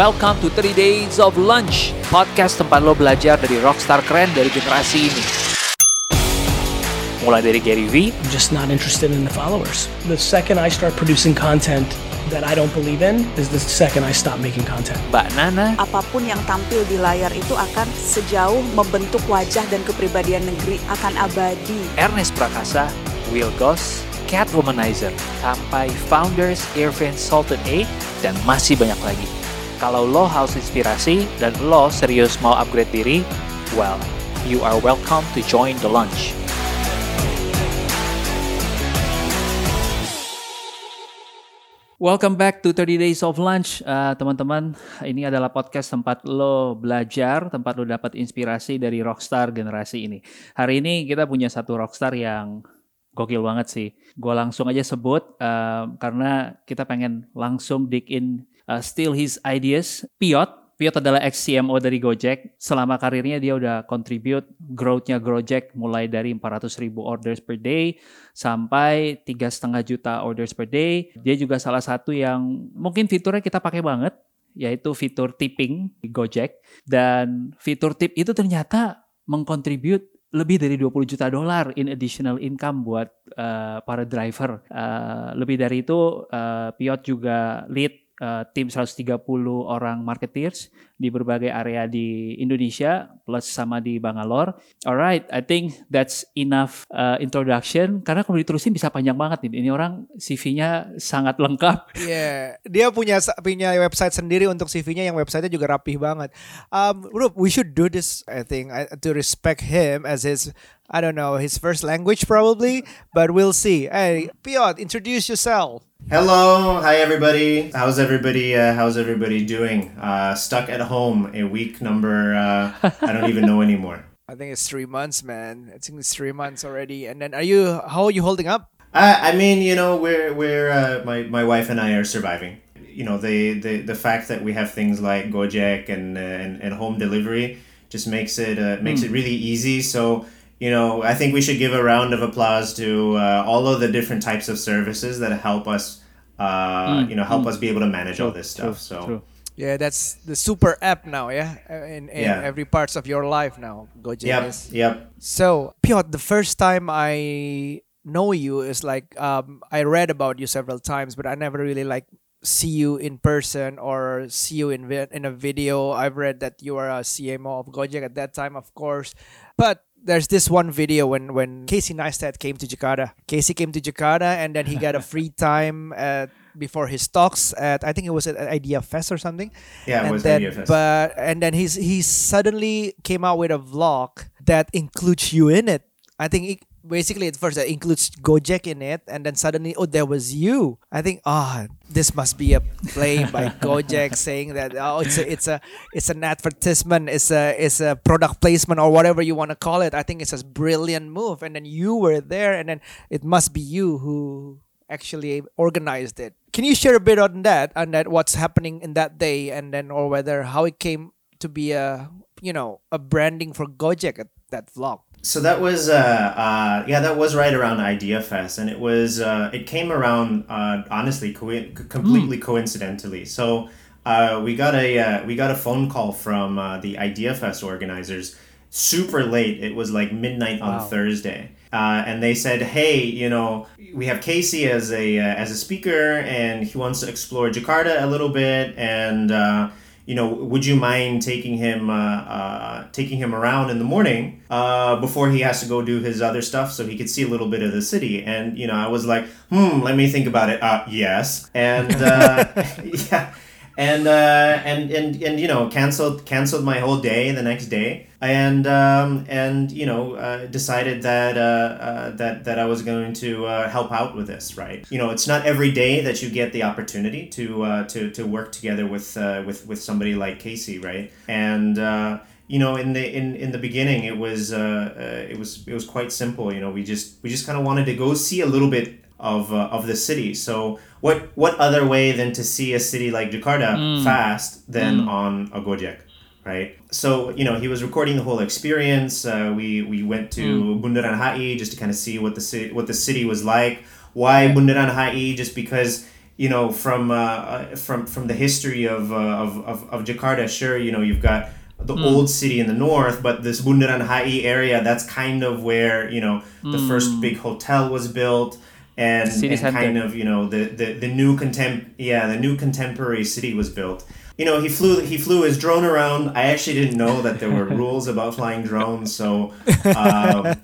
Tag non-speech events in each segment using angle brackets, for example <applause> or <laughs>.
Welcome to 3 Days of Lunch, podcast tempat lo belajar dari rockstar keren dari generasi ini. Mulai dari Gary V, I'm just not interested in the followers. The second I start producing content that I don't believe in is the second I stop making content. Mbak Nana, apa pun yang tampil di layar itu akan sejauh membentuk wajah dan kepribadian negeri akan abadi. Ernest Prakasa, Will Goss, Cat Womanizer, sampai Founders, Irvin Sultan A, dan masih banyak lagi. Kalau lo haus inspirasi dan lo serius mau upgrade diri, well, you are welcome to join the lunch. Welcome back to 30 Days of Lunch, uh, teman-teman. Ini adalah podcast tempat lo belajar, tempat lo dapat inspirasi dari rockstar generasi ini. Hari ini kita punya satu rockstar yang gokil banget sih. Gue langsung aja sebut uh, karena kita pengen langsung dig in, uh, steal his ideas. Piot, Piot adalah ex-CMO dari Gojek. Selama karirnya dia udah contribute growth-nya Gojek mulai dari 400 ribu orders per day sampai tiga setengah juta orders per day. Dia juga salah satu yang mungkin fiturnya kita pakai banget, yaitu fitur tipping di Gojek. Dan fitur tip itu ternyata mengkontribute lebih dari 20 juta dolar in additional income buat uh, para driver. Uh, lebih dari itu, uh, Piot juga lead uh, tim 130 orang marketeers di berbagai area di Indonesia plus sama di Bangalore. Alright, I think that's enough uh, introduction karena kalau diterusin bisa panjang banget nih. Ini orang CV-nya sangat lengkap. Iya, yeah. dia punya punya website sendiri untuk CV-nya yang websitenya juga rapih banget. Um, bro, we should do this I think to respect him as his I don't know his first language probably, but we'll see. Hey, Piot, introduce yourself. Hello, hi everybody. How's everybody? Uh, how's everybody doing? Uh, stuck at home, a week number. Uh, I don't even know anymore. <laughs> I think it's three months, man. I think it's three months already. And then, are you? How are you holding up? Uh, I mean, you know, we're we're uh, my my wife and I are surviving. You know, the the the fact that we have things like Gojek and uh, and, and home delivery just makes it uh, makes mm. it really easy. So you know, I think we should give a round of applause to uh, all of the different types of services that help us, uh, mm, you know, help mm. us be able to manage true, all this stuff. True, so. True. Yeah, that's the super app now. Yeah, in, in yeah. every parts of your life now. Gojek yep, Yep. So Piotr, the first time I know you is like um, I read about you several times, but I never really like see you in person or see you in vi- in a video. I've read that you are a CMO of Gojek at that time, of course, but there's this one video when when Casey Neistat came to Jakarta. Casey came to Jakarta and then he got a <laughs> free time at before his talks at I think it was at Idea Fest or something. Yeah, and it was then, Idea Fest. But and then he's he suddenly came out with a vlog that includes you in it. I think it, basically at first it includes Gojek in it, and then suddenly oh there was you. I think ah oh, this must be a play by <laughs> Gojek saying that oh it's a it's a it's an advertisement, it's a it's a product placement or whatever you want to call it. I think it's a brilliant move, and then you were there, and then it must be you who actually organized it. Can you share a bit on that on that what's happening in that day, and then or whether how it came to be a you know a branding for Gojek at that vlog? So that was uh, uh, yeah that was right around Idea Fest, and it was uh, it came around uh, honestly co- completely mm. coincidentally. So uh, we got a uh, we got a phone call from uh, the Idea Fest organizers super late. It was like midnight wow. on Thursday. Uh, and they said, "Hey, you know, we have Casey as a uh, as a speaker, and he wants to explore Jakarta a little bit, and uh, you know, would you mind taking him uh, uh, taking him around in the morning uh, before he has to go do his other stuff so he could see a little bit of the city? And you know, I was like, hmm, let me think about it. Yes, and <laughs> yeah and uh, and and and you know canceled canceled my whole day the next day. And um, and you know uh, decided that uh, uh, that that I was going to uh, help out with this right? You know it's not every day that you get the opportunity to uh, to to work together with uh, with with somebody like Casey right? And you know in the in in the beginning it was uh it was it was quite simple. You know we just we just kind of wanted to go see a little bit of uh, of the city. So what what other way than to see a city like Jakarta mm. fast than mm. on a Gojek, right? So you know he was recording the whole experience. Uh, we we went to mm. Bundaran HI just to kind of see what the city what the city was like. Why Bundaran HI? Just because you know, from uh, uh, from from the history of, uh, of, of of Jakarta, sure, you know, you've got the Hmm. old city in the north, but this Bundaran HI area, that's kind of where you know the first big hotel was built, and, and kind of you know the, the, the new contem yeah the new contemporary city was built. You know, he flew he flew his drone around. I actually didn't know that there were <laughs> rules about flying drones, so um,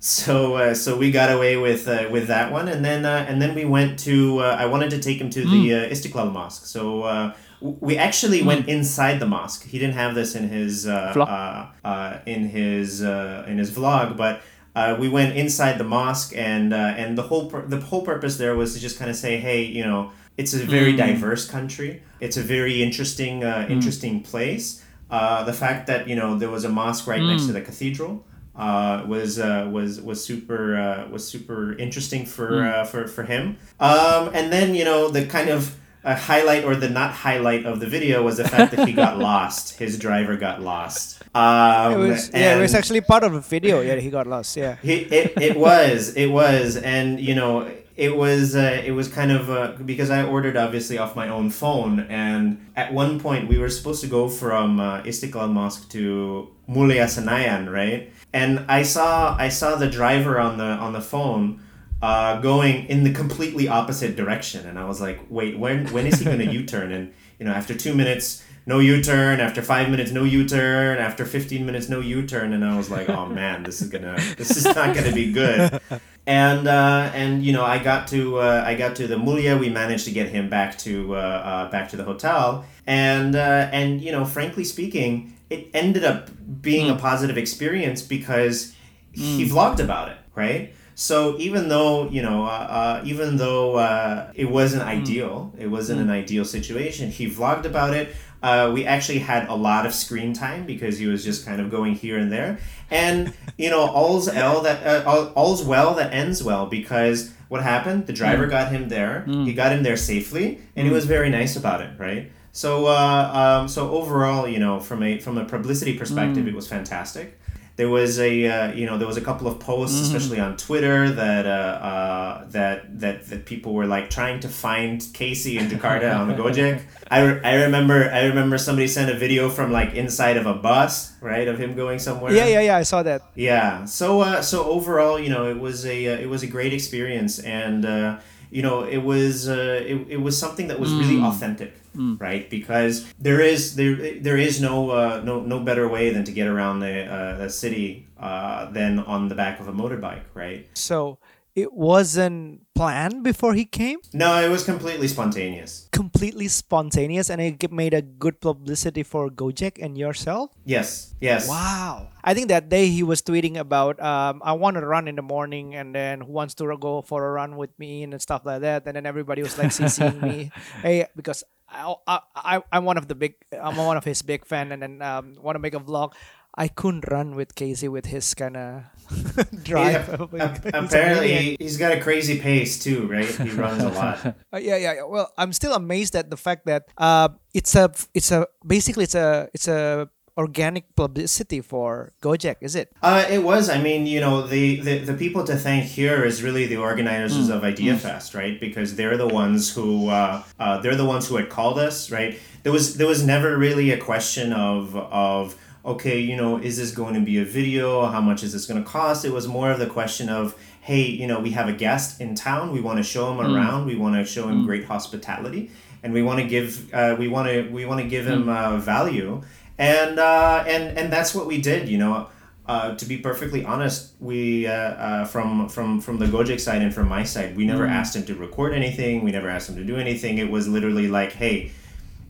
so uh, so we got away with uh, with that one, and then uh, and then we went to. Uh, I wanted to take him to the uh, Istiklal Mosque, so. Uh, we actually went inside the mosque. He didn't have this in his uh, uh, uh, in his uh, in his vlog, but uh, we went inside the mosque, and uh, and the whole pur- the whole purpose there was to just kind of say, hey, you know, it's a very diverse country. It's a very interesting uh, interesting place. Uh, the fact that you know there was a mosque right next to the cathedral uh, was uh, was was super uh, was super interesting for uh, for for him. Um, and then you know the kind of uh, highlight or the not highlight of the video was the fact that he got <laughs> lost. His driver got lost. Um, It was, yeah, it was actually part of the video. Yeah, he got lost. Yeah. he, it, it was it was and you know it was uh, it was kind of uh, because I ordered obviously off my own phone and at one point we were supposed to go from uh, Istiklal Mosque to Mulia Senayan right and I saw I saw the driver on the on the phone uh, going in the completely opposite direction. And I was like wait when when is he going <laughs> to U-turn? And you know after two minutes no U-turn. After five minutes no U-turn. After 15 minutes no U-turn. And I was like oh man this is gonna this is not gonna be good. <laughs> And uh, and you know I got to uh, I got to the Mulia. We managed to get him back to uh, uh, back to the hotel. And uh, and you know frankly speaking it ended up being a positive experience because he vlogged about it right so even though you know, uh, uh, even though uh, it wasn't ideal, it wasn't an ideal situation. He vlogged about it. Uh, we actually had a lot of screen time because he was just kind of going here and there. And <laughs> you know, all's well that uh, all, all's well that ends well because what happened? The driver got him there. He got him there safely, and he was very nice about it, right? So, uh, um, so overall, you know, from a from a publicity perspective, it was fantastic there was a uh, you know there was a couple of posts especially on twitter that uh, uh, that that that people were like trying to find casey in jakarta on the <laughs> gojek I, re- I remember i remember somebody sent a video from like inside of a bus right of him going somewhere Yeah, yeah, yeah. I saw that. yeah. So uh, so overall, you know, it was a uh, it was a great experience, and uh, you know, it was uh, it, it was something that was really authentic, right? Because there is there there is no uh, no no better way than to get around the uh, the city uh, than on the back of a motorbike, right? So it wasn't planned before he came. No, it was completely spontaneous. Completely spontaneous, and it made a good publicity for Gojek and yourself. Yes. Yes. Wow. I think that day he was tweeting about um, I want to run in the morning and then who wants to go for a run with me and stuff like that. And then everybody was like CCing me. <laughs> Hey, because I, I, I, I'm one of the big, I'm one of his big fan and then um, want to make a vlog. I couldn't run with Casey with his kind of <laughs> drive. Yeah, ap- <laughs> apparently, he's got a crazy pace too, right? He runs a lot. <laughs> Uh, yeah, yeah. Well, I'm still amazed at the fact that uh, it's a, it's a, basically it's a, it's a organic publicity for Gojek, is it? Uh, it was. I mean, you know, the, the, the people to thank here is really the organizers of Idea Fest, right? Because they're the ones who uh, uh, they're the ones who had called us, right? There was there was never really a question of of okay, you know, is this going to be a video? How much is this going to cost? It was more of the question of hey, you know, we have a guest in town. We want to show him around. We want to show him great hospitality, and we want to give uh, we want to we want to give him uh, value and uh, and and that's what we did. You know, uh, to be perfectly honest, we uh, uh, from from from the Gojek side and from my side, we never asked him to record anything. We never asked him to do anything. It was literally like, hey,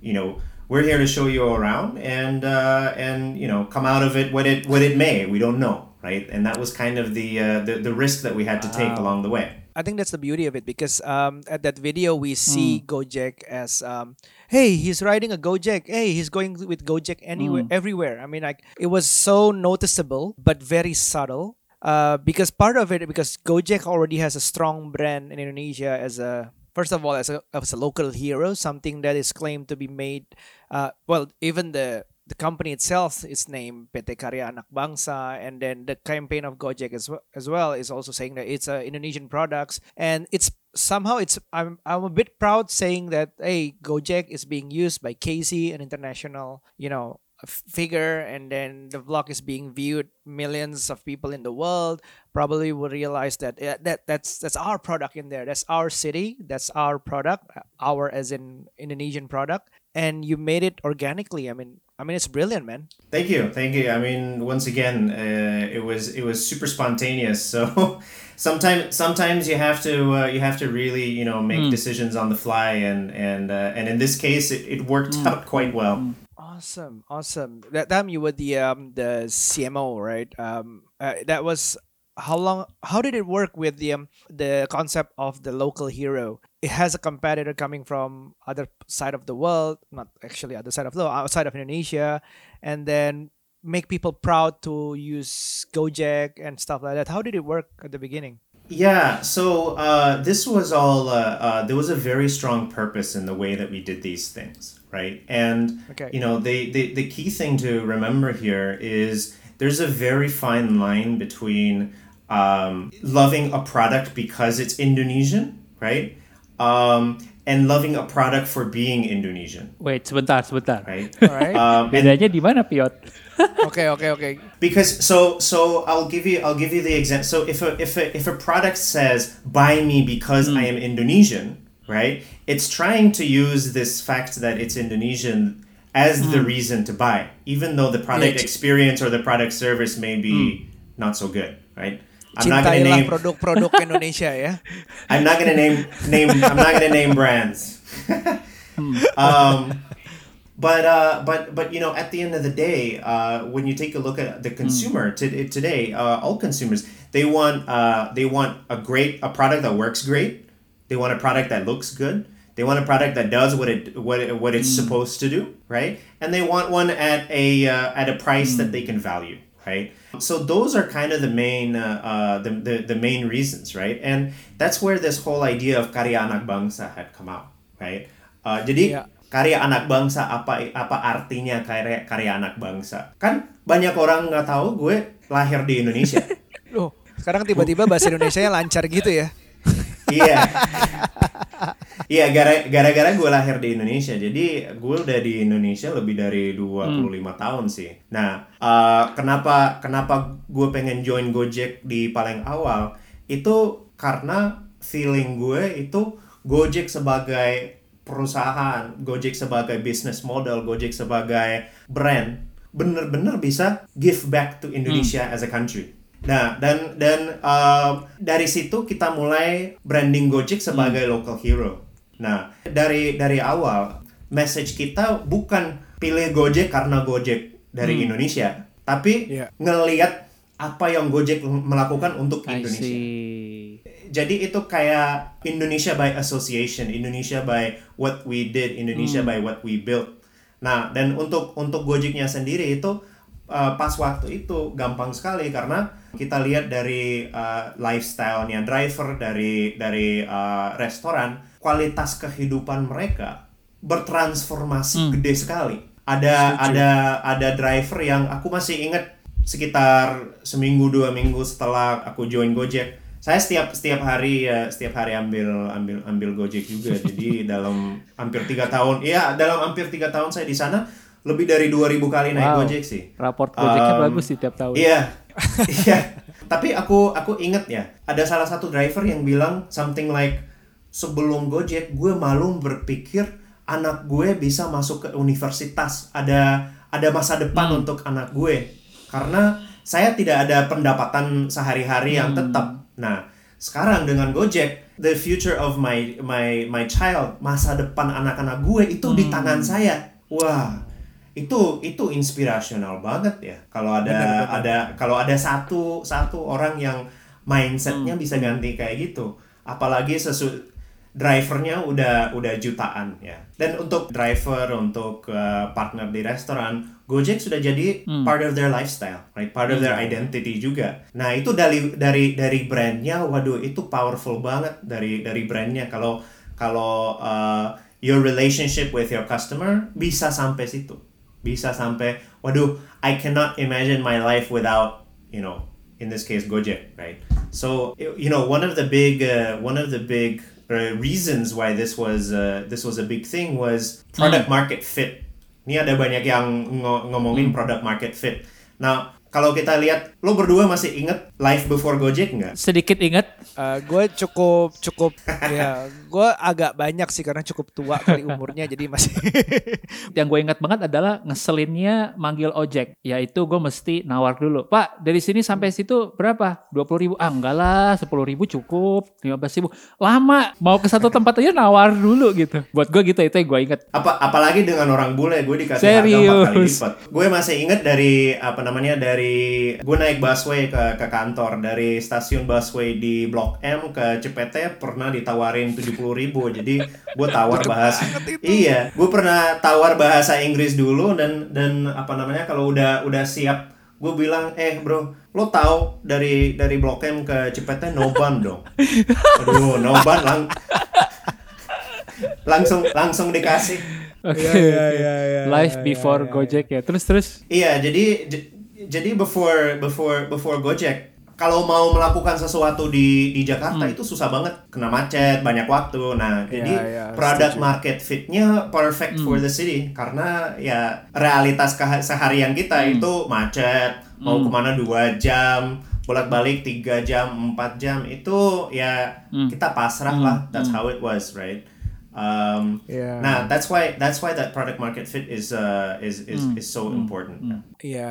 you know. We're here to show you around, and uh, and you know, come out of it what it what it may. We don't know, right? And that was kind of the uh, the, the risk that we had to take along the way. I think that's the beauty of it because um, at that video we see Gojek as um, hey he's riding a Gojek hey he's going with Gojek anywhere everywhere I mean like it was so noticeable but very subtle uh, because part of it because Gojek already has a strong brand in Indonesia as a first of all as a, as a local hero something that is claimed to be made uh, well even the the company itself is named PT Karya Anak Bangsa, and then the campaign of Gojek as well, as well is also saying that it's uh, Indonesian products, and it's somehow it's I'm I'm a bit proud saying that hey Gojek is being used by Casey, an international you know figure, and then the vlog is being viewed millions of people in the world. Probably will realize that yeah, that that's that's our product in there. That's our city. That's our product. uh, Our as in Indonesian product, and you made it organically. I mean, I mean it's brilliant, man. Thank you, thank you. I mean, once again, uh, it was it was super spontaneous. <laughs> So sometimes sometimes you have to uh, you have to really you know make decisions on the fly, and and uh, and in this case, it, it worked out quite well. Awesome, awesome. That time you were the um the CMO, right? Um, uh, that was how long? How did it work with the um the concept of the local hero? It has a competitor coming from other side of the world, not actually other side of the world, outside of Indonesia, and then make people proud to use Gojek and stuff like that. How did it work at the beginning? Yeah, so uh, this was all, uh, uh, there was a very strong purpose in the way that we did these things, right? And, Okay. you know, the, the, the key thing to remember here is there's a very fine line between um, loving a product because it's Indonesian, right? Um, and loving a product for being Indonesian, Wait, sebentar, sebentar. right? <laughs> Alright. Um, and Bedanya di mana, Piot? <laughs> okay, okay, okay. because so so I'll give you I'll give you the example. So if a if a if a product says buy me because hmm. I am Indonesian, right? It's trying to use this fact that it's Indonesian as the hmm. reason to buy, even though the product Yeah. experience or the product service may be hmm. not so good, right? I'm not gonna name produk-produk <laughs> Indonesia ya. I'm not gonna name name I'm not gonna name brands. <laughs> <laughs> um, but uh, but but you know, at the end of the day, uh, when you take a look at the consumer to, today, uh, all consumers they want uh, they want a great a product that works great. They want a product that looks good. They want a product that does what it what it, what it's supposed to do, right? And they want one at a uh, at a price that they can value, right? So those are kind of the main uh, uh, the, the the main reasons, right? And that's where this whole idea of karya anak bangsa had come out, right? Uh, jadi Yeah. karya anak bangsa apa apa artinya karya karya anak bangsa? Kan banyak orang nggak tahu gue lahir di Indonesia. <laughs> Loh, sekarang tiba-tiba bahasa Indonesia-nya lancar gitu ya. Iya. <laughs> Iya, gara- gara-gara gue lahir di Indonesia. Jadi gue udah di Indonesia lebih dari 25 tahun sih. Nah, eh, kenapa kenapa gue pengen join Gojek di paling awal? Itu karena feeling gue itu Gojek sebagai perusahaan, Gojek sebagai business model, Gojek sebagai brand bener-bener bisa give back to Indonesia as a country. Nah, dan dan uh, dari situ kita mulai branding Gojek sebagai local hero. Nah, dari dari awal message kita bukan pilih Gojek karena Gojek dari Indonesia, tapi Iya. ngelihat apa yang Gojek melakukan untuk I Indonesia. see. Jadi itu kayak Indonesia by association, Indonesia by what we did, Indonesia by what we built. Nah, dan untuk untuk Gojeknya sendiri itu uh, pas waktu itu gampang sekali karena kita lihat dari uh, lifestyle-nya driver dari dari uh, restoran, kualitas kehidupan mereka bertransformasi gede sekali. Ada ada ada driver yang aku masih ingat sekitar seminggu dua minggu setelah aku join Gojek. Saya setiap setiap hari ya setiap hari ambil ambil ambil Gojek juga. Jadi <laughs> dalam hampir tiga tahun iya dalam hampir tiga tahun saya di sana lebih dari 2000 kali naik Wow. Gojek sih Raport Gojeknya Um, bagus sih tiap tahun. Iya, <laughs> iya. Tapi aku aku inget ya, ada salah satu driver yang bilang something like sebelum Gojek gue malu berpikir anak gue bisa masuk ke universitas, ada ada masa depan Hmm. untuk anak gue karena saya tidak ada pendapatan sehari-hari yang Hmm. tetap. Nah, sekarang dengan Gojek, the future of my my my child, masa depan anak-anak gue itu di Hmm. tangan saya. Wah, itu itu inspirasional banget ya. Kalau ada ada kalau ada satu satu orang yang mindsetnya bisa ganti kayak gitu. Apalagi sesu drivernya udah udah jutaan ya. Dan untuk driver untuk uh, partner di restoran Gojek sudah jadi part of their lifestyle right? Part of their identity juga. Nah itu dari dari dari brandnya waduh itu powerful banget dari dari brandnya. Kalau kalau uh, your relationship with your customer bisa sampai situ bisa sampai waduh I cannot imagine my life without you know in this case Gojek right so you know one of the big uh, one of the big uh, reasons why this was uh, this was a big thing was product market fit. Ini ada banyak yang ngo- ngomongin product market fit. Nah, kalau kita lihat, lo berdua masih inget life before Gojek nggak? Sedikit ingat gue Eh, cukup cukup ya gue agak banyak sih karena cukup tua kali umurnya jadi masih <laughs> yang gue ingat banget adalah ngeselinnya manggil ojek. Yaitu gue mesti nawar dulu. Pak dari sini sampai situ berapa? 20 ribu? Ah enggak lah 10 ribu cukup 15 ribu. Lama mau ke satu tempat aja nawar dulu gitu. Buat gue gitu itu yang gue ingat. Apa apalagi dengan orang bule gue dikasih harga empat kali Serius? lipat. Gue masih inget dari apa namanya dari gue naik busway ke ke kantor dari stasiun busway di blok M ke Cipete pernah ditawarin tujuh puluh ribu. Jadi gue <laughs> tawar bahasa iya gue pernah tawar bahasa Inggris dulu dan dan apa namanya kalau udah udah siap gue bilang eh bro lo tahu dari dari blok M ke Cipete noban dong? Aduh noban lang langsung langsung dikasih. Oke Iya, iya, iya, iya, live iya, before iya, iya. gojek ya. Terus terus? Iya, jadi jadi before before before Gojek kalau mau melakukan sesuatu di di Jakarta itu susah banget, kena macet, banyak waktu. Nah, jadi iya, product setuju. market fitnya perfect for the city. Karena ya realitas seharian kita itu macet, mau ke mana dua jam, bolak-balik tiga jam, empat jam itu ya kita pasrah lah. That's how it was, right? Um, Yeah. Nah, that's why that's why that product market fit is uh, is is, is so important. Iya,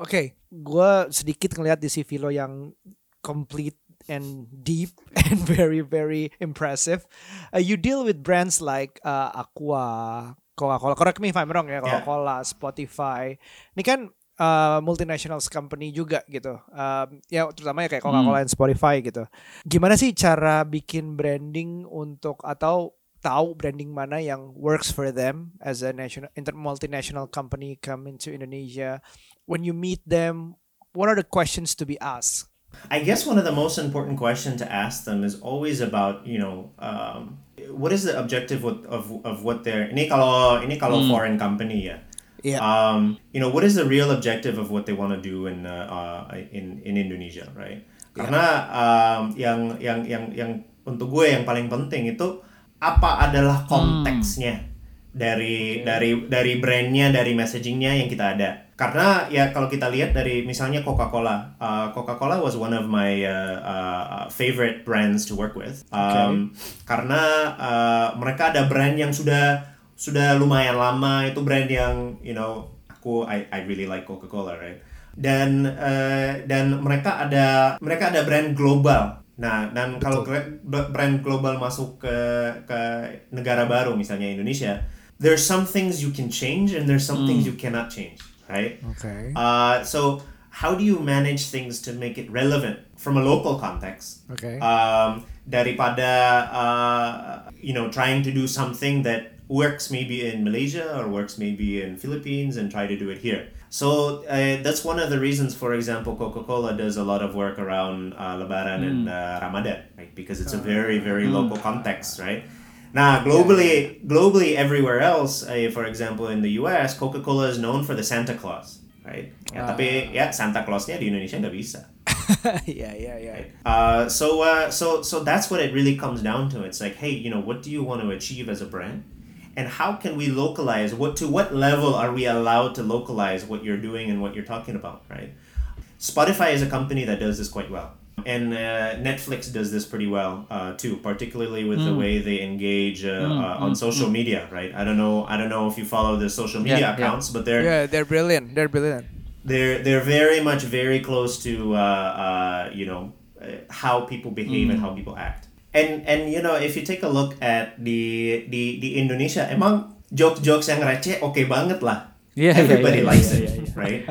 oke. Gue sedikit ngeliat di CV lo yang complete and deep <laughs> and very very impressive. Uh, you deal with brands like uh, Aqua, Coca-Cola. Correct me if I'm wrong ya. Coca-Cola, Spotify. Ini kan uh, multinational company juga gitu. Um, ya terutama ya kayak Coca-Cola dan Spotify gitu. Gimana sih cara bikin branding untuk atau tahu branding mana yang works for them as a national inter multinational company come into Indonesia when you meet them what are the questions to be asked I guess one of the most important questions to ask them is always about you know um, what is the objective of, of, of what they're ini kalau ini kalau foreign company ya. Yeah. Um, you know what is the real objective of what they want to do in uh, uh, in in Indonesia, right? Karena um, yang yang yang yang untuk gue yang paling penting itu apa adalah konteksnya dari dari dari brandnya dari messagingnya yang kita ada karena ya kalau kita lihat dari misalnya Coca-Cola uh, Coca-Cola was one of my uh, uh, favorite brands to work with. Um, karena uh, mereka ada brand yang sudah sudah lumayan lama itu brand yang you know aku I, I really like Coca-Cola right? Dan uh, dan mereka ada mereka ada brand global. Nah, dan kalau brand global masuk ke ke negara baru misalnya Indonesia, there's some things you can change and there's some things you cannot change, right? okay Uh, so how do you manage things to make it relevant from a local context? okay Um, daripada uh, you know trying to do something that works maybe in Malaysia or works maybe in Philippines and try to do it here. So uh, that's one of the reasons, for example, Coca-Cola does a lot of work around uh, Lebaran and uh, Ramadan, right? Because it's a very very local context, right? Now, globally, globally everywhere else, uh, for example, in the U.S., Coca-Cola is known for the Santa Claus, right? Ya, tapi ya Santa Clausnya di Indonesia nggak bisa. <laughs> yeah yeah yeah Uh, so uh, so so that's what it really comes down to. It's like, hey, you know, what do you want to achieve as a brand, and how can we localize? What to what level are we allowed to localize what you're doing and what you're talking about, right? Spotify is a company that does this quite well, and uh, Netflix does this pretty well uh, too, particularly with the way they engage uh, uh, on social media, right? I don't know, I don't know if you follow the social media Yeah, yeah. accounts, but they're yeah they're brilliant they're brilliant they're they're very much very close to uh, uh, you know uh, how people behave and how people act. And and you know if you take a look at the the di Indonesia emang jokes jokes yang receh oke banget lah. Iya, iya, Everybody iya, likes iya, it, iya, iya. right?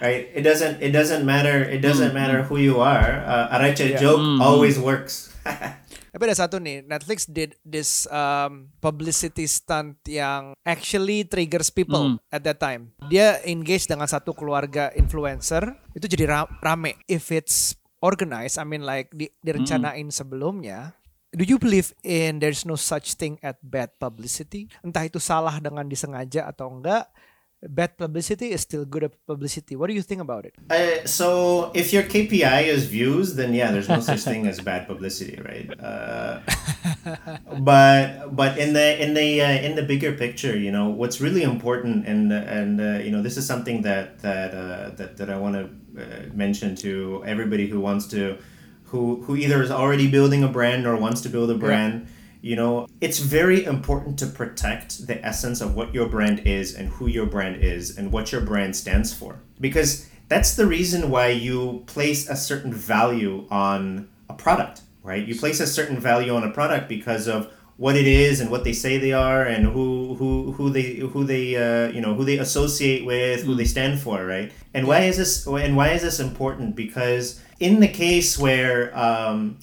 right. It doesn't it doesn't matter it doesn't matter who you are. Uh, a receh joke always works. <laughs> Tapi ada satu nih, Netflix did this um, publicity stunt yang actually triggers people at that time. Dia engage dengan satu keluarga influencer, itu jadi ra- rame. If it's organized, I mean like di, direncanain sebelumnya, do you believe in there's no such thing at bad publicity? Entah itu salah dengan disengaja atau enggak, bad publicity is still good publicity. What do you think about it? Uh, so if your KPI is views, then yeah, there's no such thing as bad publicity, right? Uh, <laughs> but but in the in the uh, in the bigger picture, you know, what's really important, and and uh, you know, this is something that that uh, that that I want to uh, mention to everybody who wants to, who who either is already building a brand or wants to build a brand. You know, it's very important to protect the essence of what your brand is and who your brand is and what your brand stands for. Because that's the reason why you place a certain value on a product, right? You place a certain value on a product because of what it is and what they say they are and who who who they who they uh, you know who they associate with who they stand for right and why is this and why is this important because in the case where um,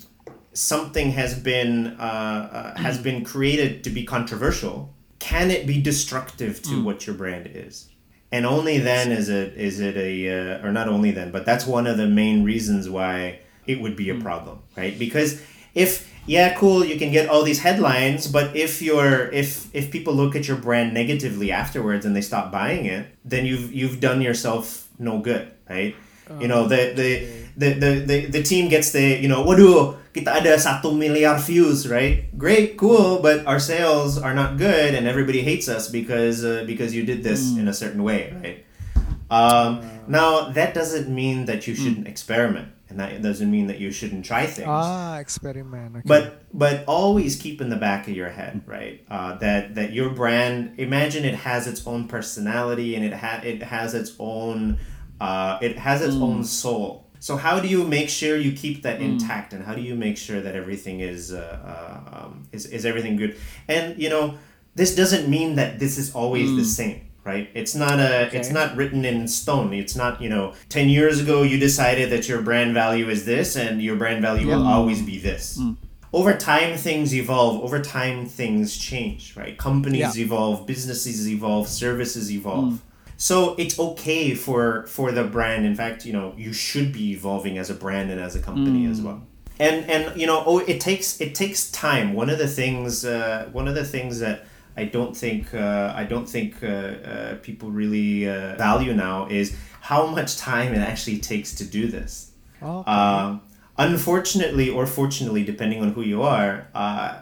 something has been uh, uh, has been created to be controversial can it be destructive to what your brand is? And only then is it is it a uh, or not only then but that's one of the main reasons why it would be a problem right? Because if yeah cool you can get all these headlines but if you're if if people look at your brand negatively afterwards and they stop buying it then you've you've done yourself no good right you know the the, the the the the team gets the you know waduh kita ada satu miliar views right? Great cool but our sales are not good and everybody hates us because uh, because you did this in a certain way right? Um, now that doesn't mean that you shouldn't experiment and that doesn't mean that you shouldn't try things. Ah, experiment. Okay. but but always keep in the back of your head right? Uh, that that your brand imagine it has its own personality and it ha- it has its own uh, it has its own soul. So how do you make sure you keep that intact? And how do you make sure that everything is uh, uh, um, is, is everything good? And you know this doesn't mean that this is always the same right? It's not a it's not written in stone. It's not you know 10 years ago you decided that your brand value is this and your brand value will always be this. Over time things evolve. Over time things change right? Companies Yeah. evolve. Businesses evolve. Services evolve so it's okay for for the brand in fact you know you should be evolving as a brand and as a company as well and and you know oh it takes it takes time one of the things uh, one of the things that I don't think uh, I don't think uh, uh, people really uh, value now is how much time it actually takes to do this. Okay. Um, unfortunately or fortunately, depending on who you are, uh,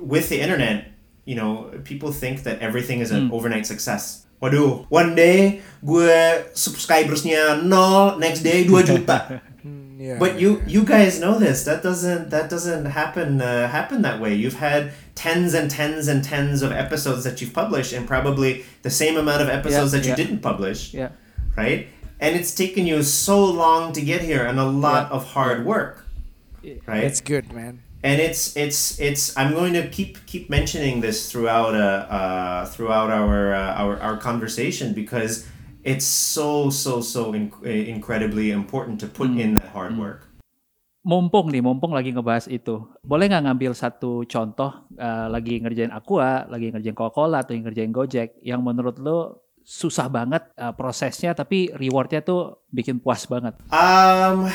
with the internet, you know, people think that everything is an overnight success. Waduh, one day gue subscribersnya nol, next day 2 juta. <laughs> Mm, yeah. But you you guys know this. That doesn't that doesn't happen uh, happen that way. You've had tens and tens and tens of episodes that you've published, and probably the same amount of episodes Yeah, that you yeah. didn't publish, Yeah. right? And it's taken you so long to get here, and a lot of hard work, right? It's good, man. And it's it's it's I'm going to keep keep mentioning this throughout uh, uh throughout our uh, our our conversation because it's so so so in, incredibly important to put in that hard work. Mumpung nih, mumpung lagi ngebahas itu, boleh nggak ngambil satu contoh eh, lagi ngerjain Aqua, lagi ngerjain Coca-Cola atau ngerjain Gojek, yang menurut lo susah banget eh, prosesnya, tapi rewardnya tuh bikin puas banget. Um,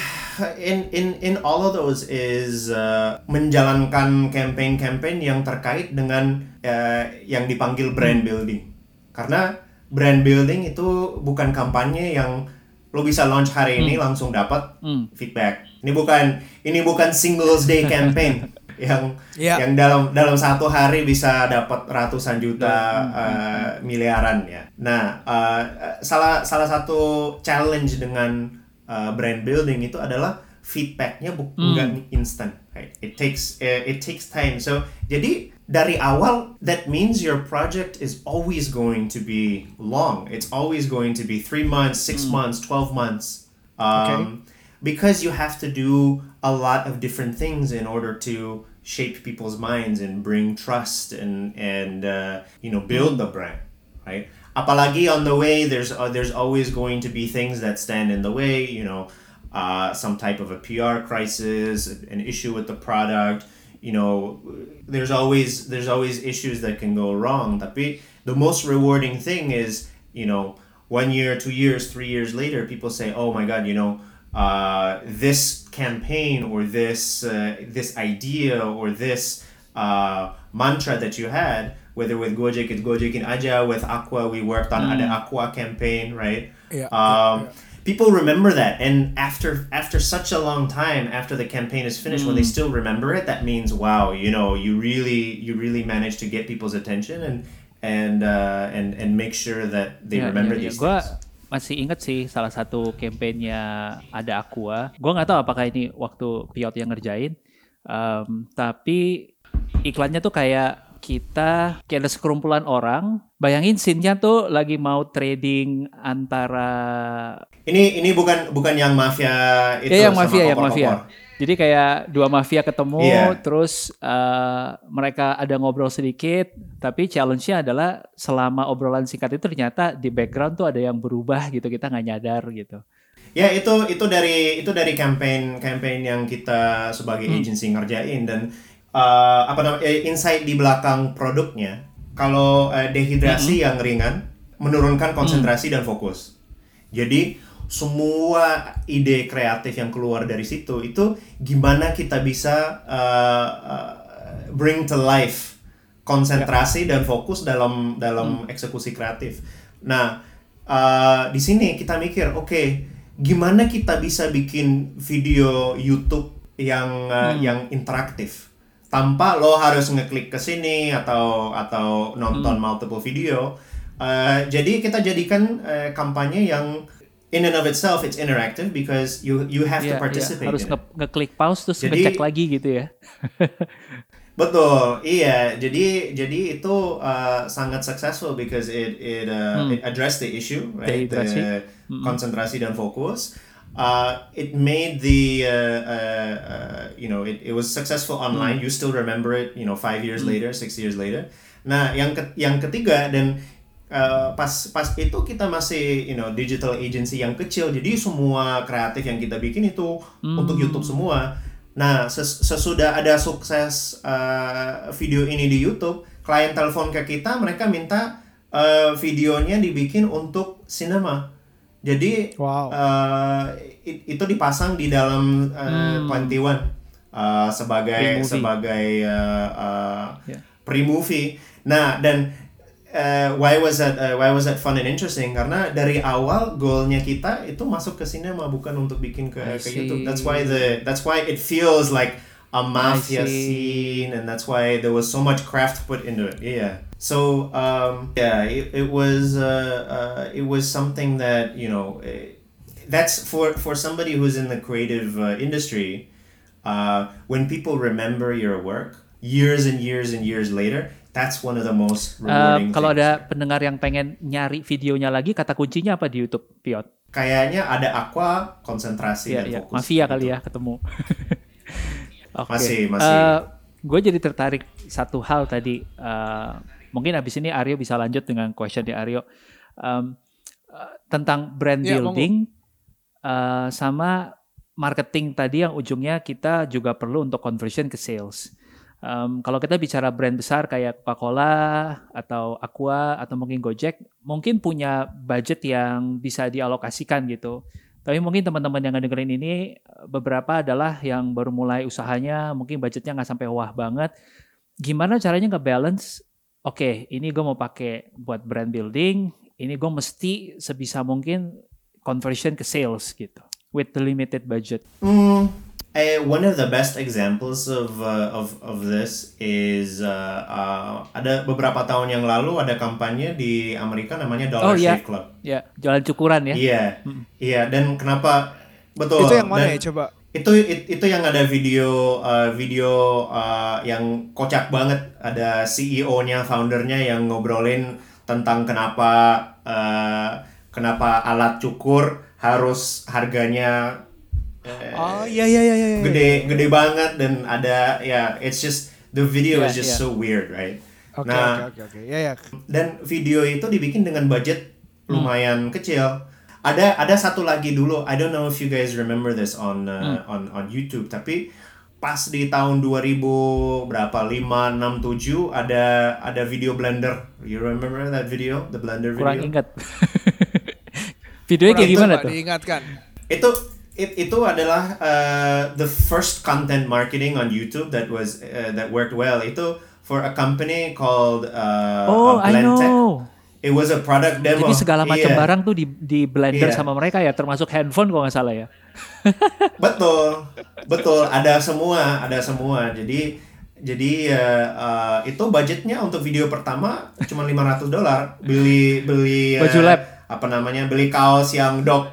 in in in all of those is uh, menjalankan campaign-campaign yang terkait dengan uh, yang dipanggil brand building. Karena brand building itu bukan kampanye yang lo bisa launch hari ini langsung dapat Hmm. feedback. Ini bukan ini bukan Singles Day campaign <laughs> yang Yeah. yang dalam dalam satu hari bisa dapat ratusan juta uh, miliaran ya. Nah, uh, salah salah satu challenge dengan uh, brand building itu adalah feedbacknya bu- bukan instant. Right? It takes uh, it takes time. So jadi dari awal that means your project is always going to be long. It's always going to be three months, six months, twelve months. Um, because you have to do a lot of different things in order to shape people's minds and bring trust and and uh, you know build the brand right? Apalagi on the way there's uh, there's always going to be things that stand in the way you know uh, some type of a PR crisis an issue with the product you know there's always there's always issues that can go wrong. Tapi the most rewarding thing is you know one year two years three years later people say oh my god you know uh, this campaign or this uh, this idea or this uh, mantra that you had whether with Gojek it's Gojekin aja with Aqua we worked on ada Aqua campaign right? Yeah, um, people remember that. And after after such a long time after the campaign is finished when they Hmm. still remember it that means wow you know you really you really managed to get people's attention and and uh, and and make sure that they Ya, remember ya. these Gua things masih inget sih salah satu kampanyenya ada Aqua. Gua nggak tahu apakah ini waktu Piot yang ngerjain. Um, tapi iklannya tuh kayak kita kayak ada sekerumpulan orang. Bayangin scene-nya tuh lagi mau trading antara ini ini bukan bukan yang mafia itu Iya yang sama mafia, yang kopor-kopor. mafia. Jadi kayak dua mafia ketemu, Iya. terus eh, mereka ada ngobrol sedikit, tapi challenge-nya adalah selama obrolan singkat itu ternyata di background tuh ada yang berubah gitu, kita nggak nyadar gitu. Ya itu itu dari itu dari campaign campaign yang kita sebagai Hmm. agency ngerjain dan uh, apa namanya eh, insight di belakang produknya kalau uh, dehidrasi Hmm. yang ringan menurunkan konsentrasi dan fokus. Jadi semua ide kreatif yang keluar dari situ itu gimana kita bisa uh, uh, bring to life konsentrasi dan fokus dalam dalam eksekusi kreatif. Nah, uh, di sini kita mikir, oke, gimana kita bisa bikin video YouTube yang uh, yang interaktif? Tanpa lo harus ngeklik ke sini atau atau nonton multiple video. Uh, jadi kita jadikan uh, kampanye yang in and of itself it's interactive because you you have Iya, to iya. participate harus in it. nge- ngeklik pause terus Jadi- ngecek lagi gitu ya. <laughs> Betul, iya. Jadi jadi itu uh, sangat successful because it it, uh, it addressed the issue, right? Dehidrasi. The konsentrasi dan fokus. Uh, it made the uh, uh, uh, you know it, it was successful online. You still remember it, you know, five years later, six years later. Nah, yang ke- yang ketiga dan uh, pas pas itu kita masih you know digital agency yang kecil. Jadi semua kreatif yang kita bikin itu untuk YouTube semua. Nah, ses- sesudah ada sukses uh, video ini di YouTube, klien telepon ke kita, mereka minta uh, videonya dibikin untuk cinema. Jadi Wow. uh, it- itu dipasang di dalam uh, 21 uh, sebagai sebagai uh, uh, Yeah. pre-movie. Nah, dan uh, why was that uh, why was that fun and interesting? Karena dari awal goalnya kita itu masuk ke cinema bukan untuk bikin ke, ke YouTube. That's why the that's why it feels like a mafia scene, and that's why there was so much craft put into it. Yeah. So um, yeah, it, it was uh, uh, it was something that you know. eh, that's for for somebody who's in the creative uh, industry. Uh, when people remember your work years and years and years later, that's one of the most Eh, rewarding. kalau things. ada pendengar yang pengen nyari videonya lagi, kata kuncinya apa di YouTube, Piot? kayaknya ada aqua konsentrasi Iya, dan iya. fokus. Mafia gitu. kali ya ketemu. <laughs> Oke. Masih, masih. gue jadi tertarik satu hal tadi. Eh, mungkin abis ini Aryo bisa lanjut dengan question di Aryo Em, eh, tentang brand monggo. building eh, sama marketing tadi yang ujungnya kita juga perlu untuk conversion ke sales. Em, kalau kita bicara brand besar kayak Coca-Cola atau Aqua atau mungkin Gojek, mungkin punya budget yang bisa dialokasikan gitu. Tapi mungkin teman-teman yang ngedengerin ini beberapa adalah yang baru mulai usahanya, mungkin budgetnya nggak sampai wah banget. Gimana caranya nge-balance? Oke, ini gue mau pakai buat brand building, ini gue mesti sebisa mungkin conversion ke sales gitu, with the limited budget. Mm, eh, one of the best examples of uh, of of this is uh, uh, ada beberapa tahun yang lalu ada kampanye di Amerika namanya Dollar Oh, iya. Shave Club. Ya, jalan cukuran ya. Iya, iya. Dan kenapa betul? Itu yang mana dan ya coba? Itu it- itu yang ada video uh, video uh, yang kocak banget. Ada CEO-nya, founder-nya yang ngobrolin tentang kenapa uh, kenapa alat cukur harus harganya eh, Oh iya iya iya iya. iya. gede gede banget dan ada ya it's just the video Yeah, is just yeah. so weird right Oke nah oke oke oke. Ya ya. dan video itu dibikin dengan budget lumayan kecil ada ada satu lagi dulu I don't know if you guys remember this on uh, on on YouTube tapi pas di tahun 2000 berapa 5 6 7 ada ada video blender you remember that video the blender Kurang video ingat. <laughs> Videonya kayak gimana tuh? Diingatkan. itu it, itu adalah uh, the first content marketing on YouTube that was uh, that worked well itu for a company called uh, Oh, uh, I know. it was a product demo. Jadi segala macam Iya. barang tuh di di blender Iya. sama mereka ya, termasuk handphone kalau nggak salah ya. <laughs> Betul, betul. Ada semua, ada semua. Jadi jadi eh, eh, itu budgetnya untuk video pertama cuma 500 dolar. Beli beli eh, Baju lab. Apa namanya? Beli kaos yang dog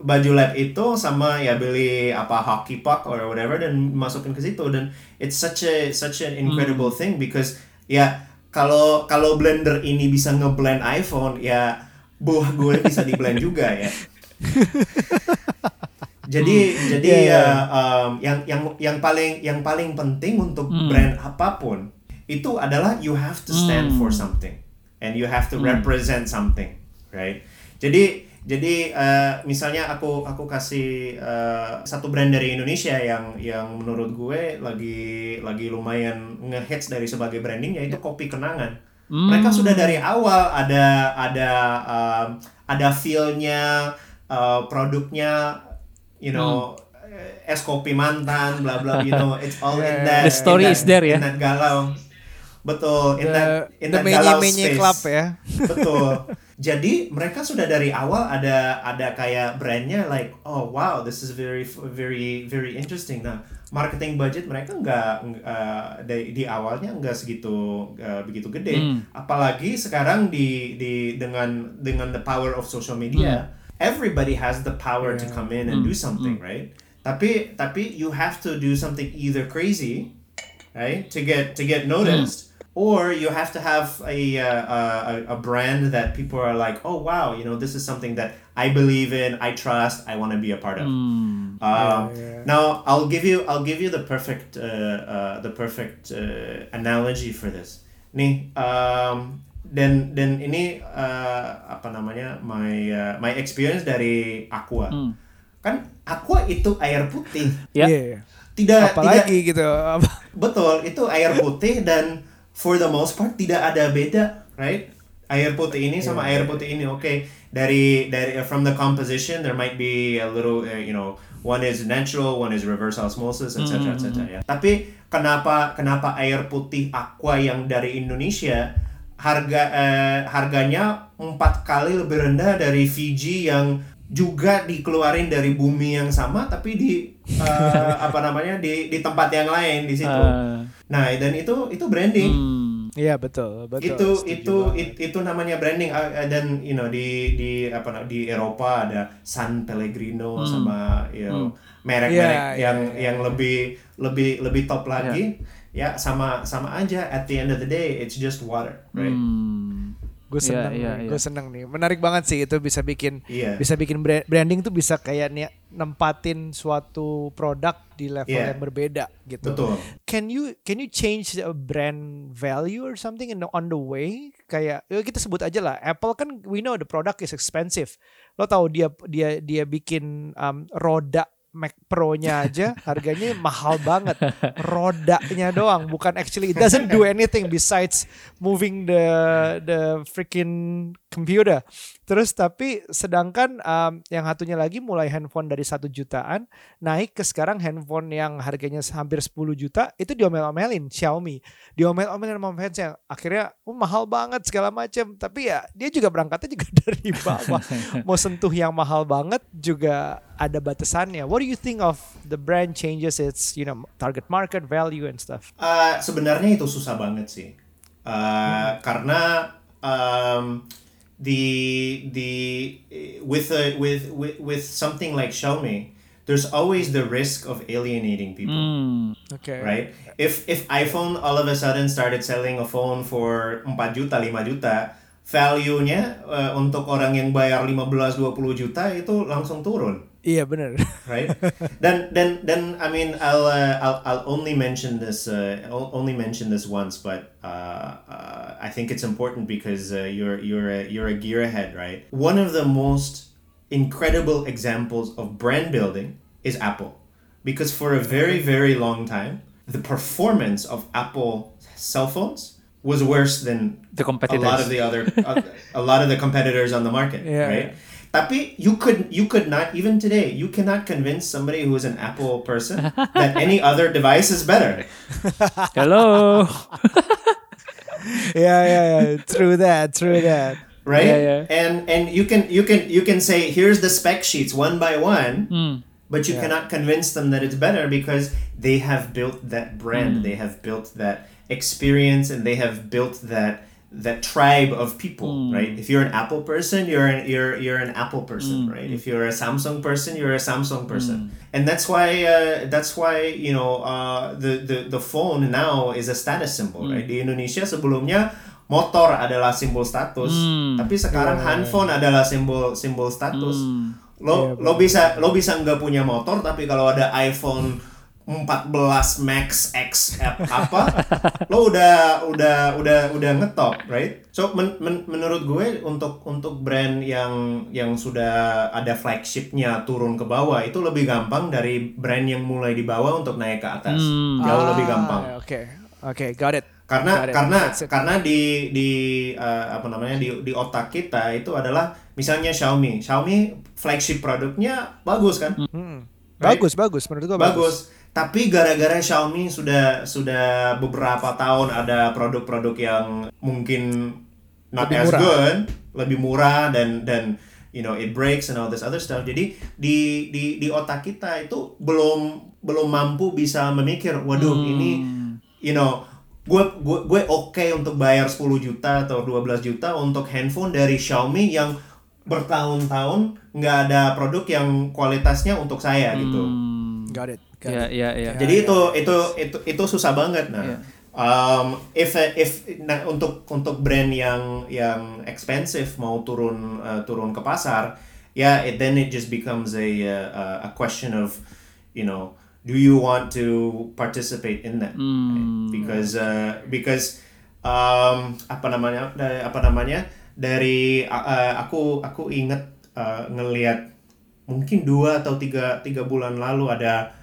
baju lab itu sama ya beli apa hockey puck or whatever dan masukin ke situ dan it's such a such an incredible thing because ya kalau kalau blender ini bisa ngeblend iPhone ya buah gue bisa di blend juga ya. <laughs> jadi jadi Iya, iya. ya um, yang yang yang paling yang paling penting untuk Hmm. brand apa pun itu adalah you have to stand for Hmm. something and you have to represent something right jadi jadi uh, misalnya aku aku kasih uh, satu brand dari Indonesia yang yang menurut gue lagi lagi lumayan ngehits dari sebagai branding yaitu kopi kenangan. Mereka sudah dari awal ada ada um, ada feel-nya uh, produknya you know eh, es kopi mantan bla bla you know it's all in <laughs> that The story in that, is there ya. in that galau. Betul in that The, in the that galau space. club ya. betul <laughs> jadi mereka sudah dari awal ada ada kayak brandnya like oh wow this is very very very interesting. Nah marketing budget mereka nggak uh, di, di awalnya nggak segitu uh, begitu gede. Hmm. apalagi sekarang di di dengan dengan the power of social media everybody has the power to come in and do something right? Tapi tapi you have to do something either crazy right to get to get noticed or you have to have a, uh, a a brand that people are like oh wow you know this is something that i believe in i trust i want to be a part of Hmm. um, now i'll give you i'll give you the perfect uh, uh, the perfect uh, analogy for this nih um, dan dan ini uh, apa namanya my uh, my experience dari aqua Hmm. kan aqua itu air putih Ya. Iya. tidak tidak Apalagi gitu. apa- Betul, itu air putih dan for the most part tidak ada beda, right? Air putih ini sama air putih ini, oke. Dari dari from the composition there might be a little, uh, you know, one is natural, one is reverse osmosis, etc. etc. ya. Tapi kenapa kenapa air putih aqua yang dari Indonesia harga eh, harganya empat kali lebih rendah dari Fiji yang juga dikeluarin dari bumi yang sama tapi di eh, <laughs> apa namanya di di tempat yang lain di situ. Ah. Nah, dan itu itu branding. Hmm. Iya betul, betul. itu Setuju itu it- itu namanya branding Ah, ah, dan you know di di apa di Eropa ada San Pellegrino sama you know, merek-merek Iya, iya, yang iya. yang lebih lebih lebih top lagi ya sama sama aja at the end of the day it's just water right Hmm. Gue Iya, seneng iya, nih, iya. gue seneng nih. Menarik banget sih itu bisa bikin Iya. bisa bikin bra- branding tuh bisa kayak nih nempatin suatu produk di level Iya. yang berbeda gitu. betul Can you can you change a brand value or something in the, on the way? Kayak ya kita sebut aja lah. Apple kan we know the product is expensive. Lo tahu dia dia dia bikin um, roda Mac Pro-nya aja harganya mahal banget. Rodanya doang, bukan actually it doesn't do anything besides moving the the freaking computer. Terus tapi sedangkan um, yang satunya lagi mulai handphone dari satu jutaan naik ke sekarang handphone yang harganya hampir 10 juta itu diomel-omelin Xiaomi. Diomel-omelin sama fansnya. Akhirnya oh, mahal banget segala macam. Tapi ya dia juga berangkatnya juga <laughs> dari bawah. Mau sentuh yang mahal banget juga ada batasannya. What do you think of the brand changes its you know target market value and stuff? Uh, sebenarnya itu susah banget sih Uh, karena um, the the with a with, with with something like Xiaomi there's always the risk of alienating people Hmm. Oke. right? If if iPhone all of a sudden started selling a phone for 4 juta, 5 juta, value-nya uh, untuk orang yang bayar 15 20 juta itu langsung turun, Iya benar. <laughs> right? Then dan dan I mean I'll uh, I'll I'll only mention this uh, I'll only mention this once, but uh, uh, I think it's important because uh, you're you're a, you're a gearhead, right? One of the most incredible examples of brand building is Apple, because for a very very long time the performance of Apple cell phones was worse than The a competitors. lot of the other a, a lot of the competitors on the market Yeah. right tapi you could you could not even today you cannot convince somebody who is an apple person that <laughs> any other device is better <laughs> Hello. <laughs> yeah, yeah, yeah. True that, true that. right? Yeah, yeah. And and you can you can you can say here's the spec sheets one by one, Hmm. but you cannot convince them that it's better because they have built that brand, Hmm. they have built that experience, and they have built that that tribe of people, Hmm. right? If you're an Apple person, you're an you're you're an Apple Hmm. person, right? If you're a Samsung person, you're a Samsung person, and that's why uh, that's why you know uh, the the the phone now is a status symbol, Hmm. right? Di Indonesia sebelumnya motor adalah simbol status, Hmm. tapi sekarang handphone adalah simbol simbol status. Hmm. Lo lo bisa lo bisa nggak punya motor, tapi kalau ada iPhone 14 Max X apa, lo udah udah udah udah ngetop, right? So men- men- menurut gue untuk untuk brand yang yang sudah ada flagshipnya turun ke bawah itu lebih gampang dari brand yang mulai di bawah untuk naik ke atas, jauh lebih gampang Ah, Oke, oke, got it. karena Got it. karena karena di di uh, apa namanya di di otak kita itu adalah misalnya Xiaomi Xiaomi flagship produknya bagus kan Right? Bagus, bagus. Menurut gua bagus. bagus. Tapi gara-gara Xiaomi sudah sudah beberapa tahun ada produk-produk yang mungkin not Lebih as murah. good lebih murah dan dan you know it breaks and all this other stuff jadi di di di otak kita itu belum belum mampu bisa memikir waduh ini you know gue gue gue oke untuk bayar 10 juta atau 12 juta untuk handphone dari Xiaomi yang bertahun-tahun nggak ada produk yang kualitasnya untuk saya gitu. Got it. Ya, it. ya, ya. Jadi itu itu itu itu susah banget nah. Iya. Um, if if nah, untuk untuk brand yang yang expensive mau turun uh, turun ke pasar, ya it, then it just becomes a uh, a question of you know do you want to participate in that Hmm. because uh, because um, apa namanya apa namanya dari uh, aku aku inget uh, ngelihat mungkin dua atau tiga tiga bulan lalu ada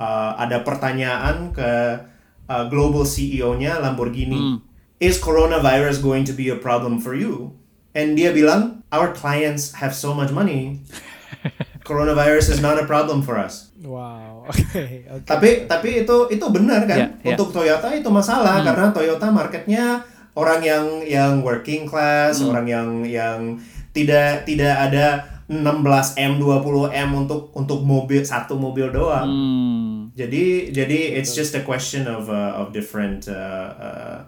uh, ada pertanyaan ke uh, global CEO-nya Lamborghini is coronavirus going to be a problem for you and dia bilang our clients have so much money <laughs> coronavirus is not a problem for us Wow. <laughs> Oke, oke. tapi tapi itu itu benar kan Ya, ya. untuk Toyota itu masalah karena Toyota marketnya orang yang yang working class orang yang yang tidak tidak ada 16 m 20 m untuk untuk mobil satu mobil doang Hmm. jadi jadi it's just a question of uh, of different uh, uh,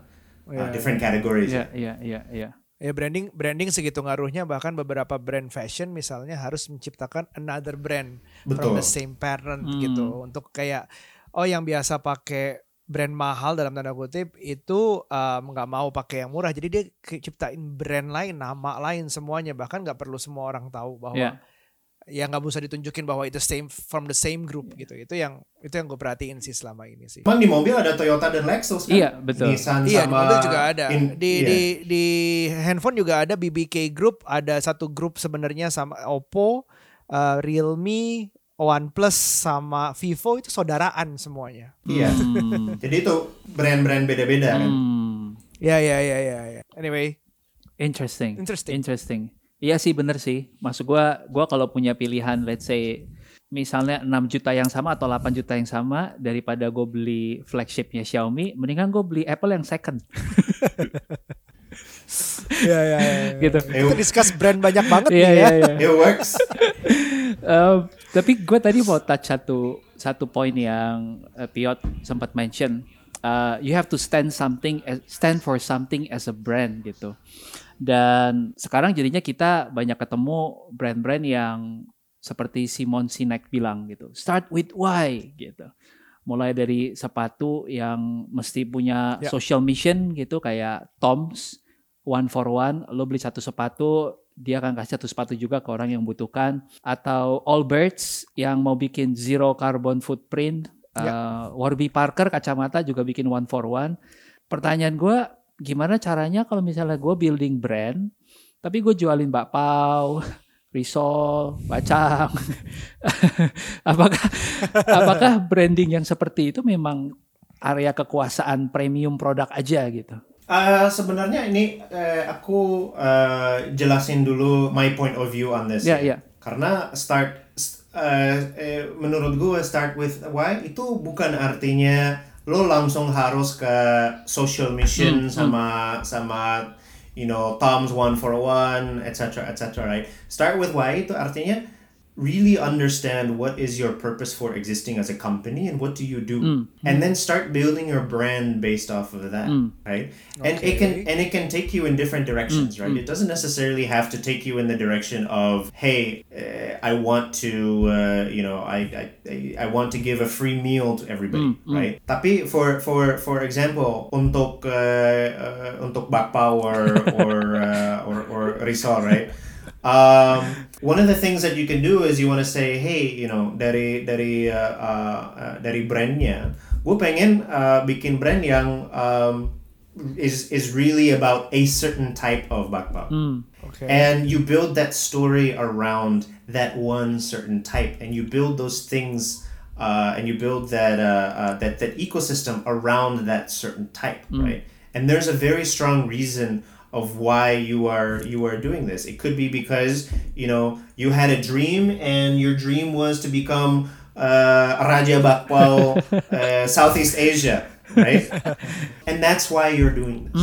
uh, different categories Ya, ya, ya, ya. Ya branding branding segitu ngaruhnya bahkan beberapa brand fashion misalnya harus menciptakan another brand from Betul. the same parent gitu untuk kayak oh yang biasa pakai brand mahal dalam tanda kutip itu um, nggak mau pakai yang murah jadi dia ciptain brand lain nama lain semuanya bahkan nggak perlu semua orang tahu bahwa Ya. ya nggak usah ditunjukin bahwa itu same from the same group gitu itu yang itu yang gue perhatiin sih selama ini sih Emang di mobil ada Toyota dan Lexus kan? Iya, betul. Nissan Iya, di sama mobil juga ada. in- di iya. di di handphone juga ada BBK Group, ada satu grup sebenarnya sama Oppo, uh, Realme, OnePlus sama Vivo itu saudaraan semuanya. Iya. Hmm. <laughs> Jadi itu brand-brand beda-beda kan. Hmm. Ya ya ya ya ya. Anyway, Interesting. Interesting. Interesting. Iya sih bener sih. Maksud gua gua kalau punya pilihan let's say misalnya 6 juta yang sama atau 8 juta yang sama daripada gue beli flagshipnya Xiaomi, mendingan gue beli Apple yang second <laughs> ya ya ya. gitu. Kita discuss brand banyak banget Iya nih ya. iya. It works. Eh, tapi gue tadi mau touch satu satu poin yang uh, Piot sempat mention. Uh, you have to stand something, as- stand for something as a brand gitu. Dan sekarang jadinya kita banyak ketemu brand-brand yang seperti Simon Sinek bilang gitu. Start with why gitu. Mulai dari sepatu yang mesti punya Ya. social mission gitu kayak Toms one for one. Lo beli satu sepatu, dia akan kasih satu sepatu juga ke orang yang butuhkan. Atau Allbirds yang mau bikin zero carbon footprint. Uh, Warby Parker kacamata juga bikin one for one. Pertanyaan gue, gimana caranya kalau misalnya gue building brand, tapi gue jualin bakpao, <laughs> risol, bacang. <laughs> apakah apakah branding yang seperti itu memang area kekuasaan premium produk aja gitu? Uh, sebenarnya ini eh, aku eh, jelasin dulu my point of view on this. Ya, ya. ya. Karena start st- eh, eh, menurut gue start with why itu bukan artinya lo langsung harus ke social mission sama sama you know Tom's one for one, etc. etc. Right? Start with why itu artinya really understand what is your purpose for existing as a company and what do you do. Mm. and then start building your brand based off of that right? And it can and it can take you in different directions Mm. right? It doesn't necessarily have to take you in the direction of hey uh, i want to uh, you know I, I i want to give a free meal to everybody Mm, right? Tapi for for for example untuk uh, uh, untuk bakpao or or <laughs> uh, or, or risol right um, one of the things that you can do is you want to say, hey, you know, dari dari uh, uh, uh, dari brandnya, gue pengen uh, bikin brand yang um, is is really about a certain type of bakpao. Okay. And you build that story around that one certain type, and you build those things, uh, and you build that uh, uh, that that ecosystem around that certain type, right? And there's a very strong reason of why you are you are doing this. It could be because you know you had a dream, and your dream was to become uh, Raja Bakpao, <laughs> uh, Southeast Asia, right? <laughs> and that's why you're doing this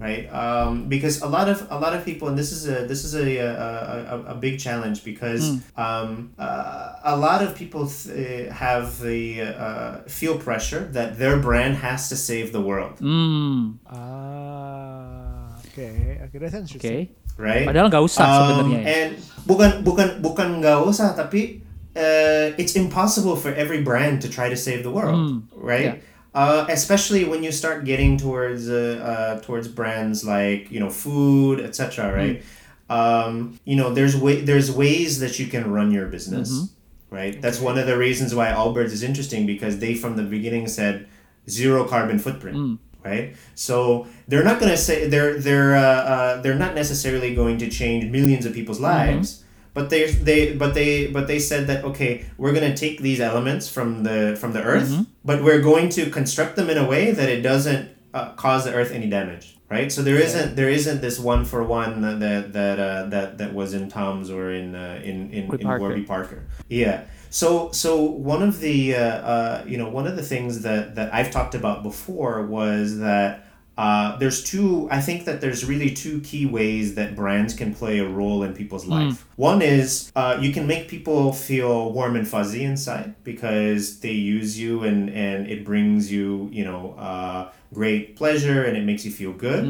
right? Um, because a lot of a lot of people and this is a this is a a, a, a big challenge because um, uh, a lot of people th- uh, have the uh, feel pressure that their brand has to save the world. Hmm, Ah, okay. Okay, that's oke. interesting. right? Padahal nggak usah Um, sebenarnya and bukan bukan bukan nggak usah tapi uh, it's impossible for every brand to try to save the world right? Uh, especially when you start getting towards uh, uh, towards brands like you know food etc right? Um, you know there's way there's ways that you can run your business right? That's one of the reasons why Allbirds is interesting because they from the beginning said zero carbon footprint right? So they're not going to say they're they're uh, uh, they're not necessarily going to change millions of people's lives but they they but they but they said that okay we're going to take these elements from the from the earth but we're going to construct them in a way that it doesn't uh, cause the earth any damage right? So there not there isn't this one for one that that uh, that that was in tom's or in uh, in in, in Parker. warby parker. Yeah. So so one of the uh, uh, you know one of the things that that i've talked about before was that uh, there's two i think that there's really two key ways that brands can play a role in people's life. One is uh, you can make people feel warm and fuzzy inside because they use you and and it brings you you know uh, great pleasure and it makes you feel good.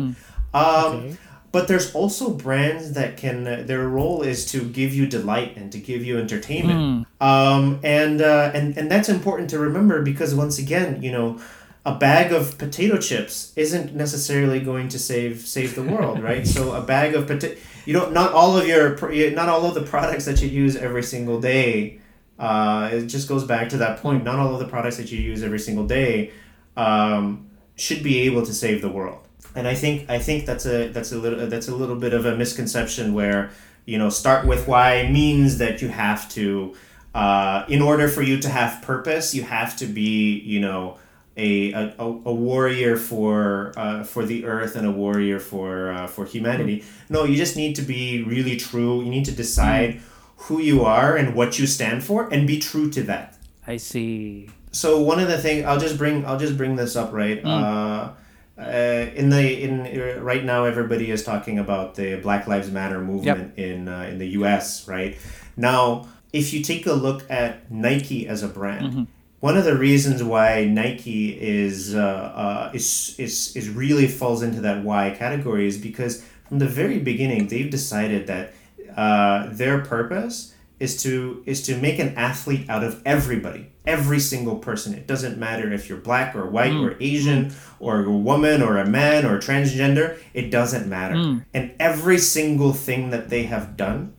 Um, but there's also brands that can uh, their role is to give you delight and to give you entertainment. Um, and uh, and and that's important to remember because once again you know a bag of potato chips isn't necessarily going to save save the world <laughs> right? So a bag of potato you don't not all of your not all of the products that you use every single day uh, it just goes back to that point. Not all of the products that you use every single day um, should be able to save the world. And I think I think that's a that's a little that's a little bit of a misconception where you know start with why means that you have to uh, in order for you to have purpose you have to be you know a, a, a warrior for uh, for the earth and a warrior for uh, for humanity. No you just need to be really true. You need to decide who you are and what you stand for and be true to that. I see. So one of the things I'll just bring I'll just bring this up right? Uh, uh, in the in uh, right now everybody is talking about the Black Lives Matter movement in uh, in the U.S. right? Now if you take a look at Nike as a brand one of the reasons why Nike is uh, uh, is, is is really falls into that why category is because from the very beginning they've decided that uh, their purpose is to is to make an athlete out of everybody every single person. It doesn't matter if you're black or white or asian or a woman or a man or transgender. It doesn't matter. And every single thing that they have done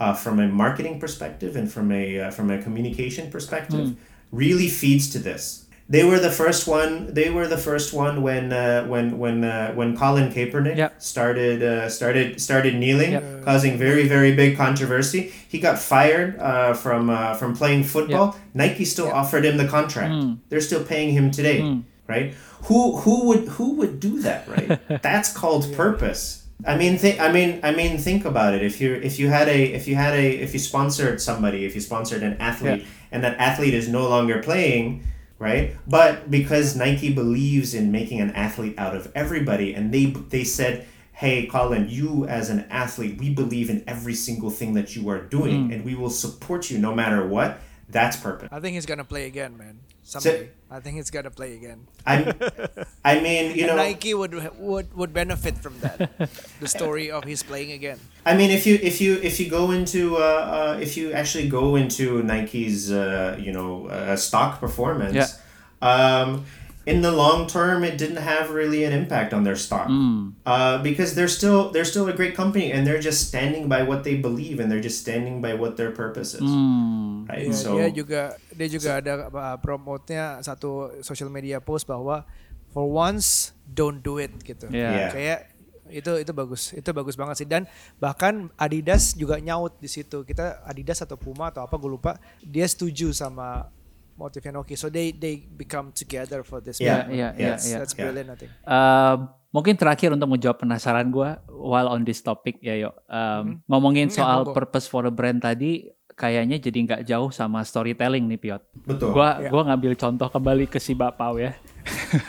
uh, from a marketing perspective and from a uh, from a communication perspective really feeds to this they were the first one they were the first one when uh, when when uh, when Colin Kaepernick Yep. started uh, started started kneeling Yep. causing very very big controversy. He got fired uh, from uh, from playing football. Nike still offered him the contract. They're still paying him today right? Who who would who would do that right? <laughs> That's called purpose. I mean, think. I mean, I mean, think about it. If you if you had a if you had a if you sponsored somebody, if you sponsored an athlete, and that athlete is no longer playing, right? But because Nike believes in making an athlete out of everybody, and they they said, hey, Colin, you as an athlete, we believe in every single thing that you are doing, mm. and we will support you no matter what. That's purpose. I think he's gonna play again, man. Someday. I think he's gonna play again. I, I mean, you know, Nike would would would benefit from that. <laughs> the story of his playing again. I mean, if you if you if you go into uh, uh, if you actually go into Nike's uh, you know uh, stock performance, Yeah. um, in the long term, it didn't have really an impact on their stock uh, because they're still they're still a great company and they're just standing by what they believe and they're just standing by what their purpose is, right? Iya, so dia juga dia juga ada uh, promote-nya satu social media post bahwa for once don't do it gitu. Yeah. Yeah. Kayak itu itu bagus. Itu bagus banget sih dan bahkan Adidas juga nyaut di situ. Kita Adidas atau Puma atau apa gue lupa, dia setuju sama motifnya Noki. So they they become together for this. Yeah, yeah, yeah, That's- yeah. That's Yeah. brilliant I think. Um, mungkin terakhir untuk menjawab penasaran gue while on this topic ya yuk Um, ngomongin Hmm, ya, soal monggo. purpose for a brand tadi kayaknya jadi nggak jauh sama storytelling nih Piot. betul. Gua Ya. gua ngambil contoh kembali ke si Bapau ya. <laughs>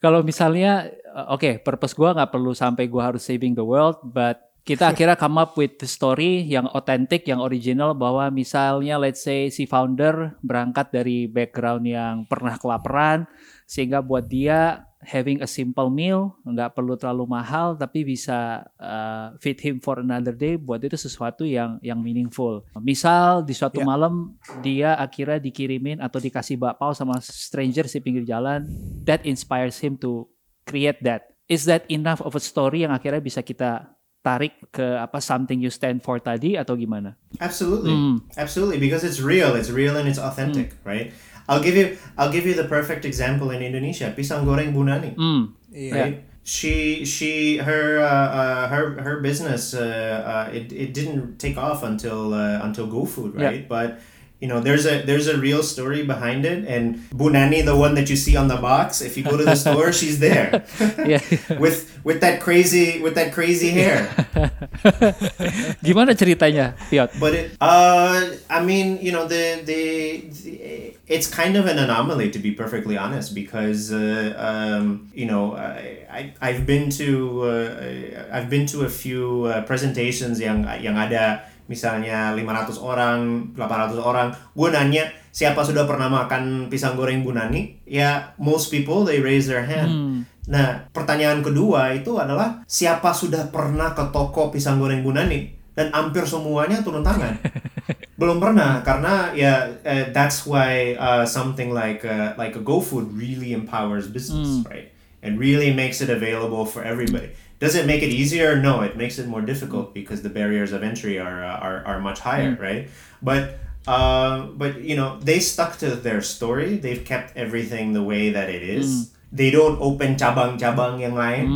Kalau misalnya uh, oke, purpose gua nggak perlu sampai gua harus saving the world, but kita <laughs> akhirnya come up with the story yang authentic, yang original bahwa misalnya let's say si founder berangkat dari background yang pernah kelaparan sehingga buat dia having a simple meal nggak perlu terlalu mahal tapi bisa uh, feed him for another day buat itu sesuatu yang yang meaningful. Misal di suatu Ya. malam dia akhirnya dikirimin atau dikasih bakpao sama stranger di pinggir jalan that inspires him to create that. Is that enough of a story yang akhirnya bisa kita tarik ke apa something you stand for tadi atau gimana? Absolutely, Mm. absolutely, because it's real, it's real and it's authentic, right? I'll give you I'll give you the perfect example in Indonesia, pisang goreng Bu Nanik. Hmm. Iya. right? She she her uh, uh, her her business uh, uh, it, it didn't take off until uh, until GoFood, Yeah. right? But you know there's a there's a real story behind it, and Bu Nanik, the one that you see on the box, if you go to the <laughs> store, she's there Yeah. <laughs> with with that crazy with that crazy hair. <laughs> Gimana ceritanya, Piot? But it, uh, I mean, you know, the, the the it's kind of an anomaly to be perfectly honest, because uh, um, you know, I, I I've been to uh, I've been to a few uh, presentations yang yang ada misalnya 500 orang, 800 orang, gue nanya siapa sudah pernah makan pisang goreng Bunani? Ya, most people they raise their hand. Nah, pertanyaan kedua itu adalah siapa sudah pernah ke toko pisang goreng Bunani? Dan hampir semuanya turun tangan. <laughs> Belum pernah karena ya eh, that's why uh, something like uh, like a GoFood really empowers business, right? And really makes it available for everybody. Does it make it easier? No, it makes it more difficult because the barriers of entry are uh, are, are much higher, right? But uh, but you know they stuck to their story. They've kept everything the way that it is. They don't open cabang-cabang yang lain,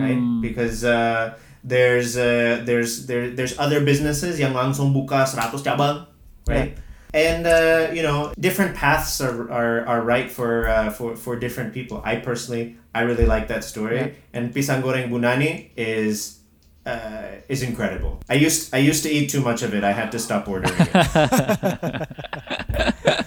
right? Because uh, there's uh, there's there there's other businesses yang langsung buka 100 cabang, right? And uh, you know, different paths are, are, are right for uh, for for different people. I personally, I really like that story. And pisang goreng Bu Nanik is uh, is incredible. I used I used to eat too much of it. I had to stop ordering it. <laughs>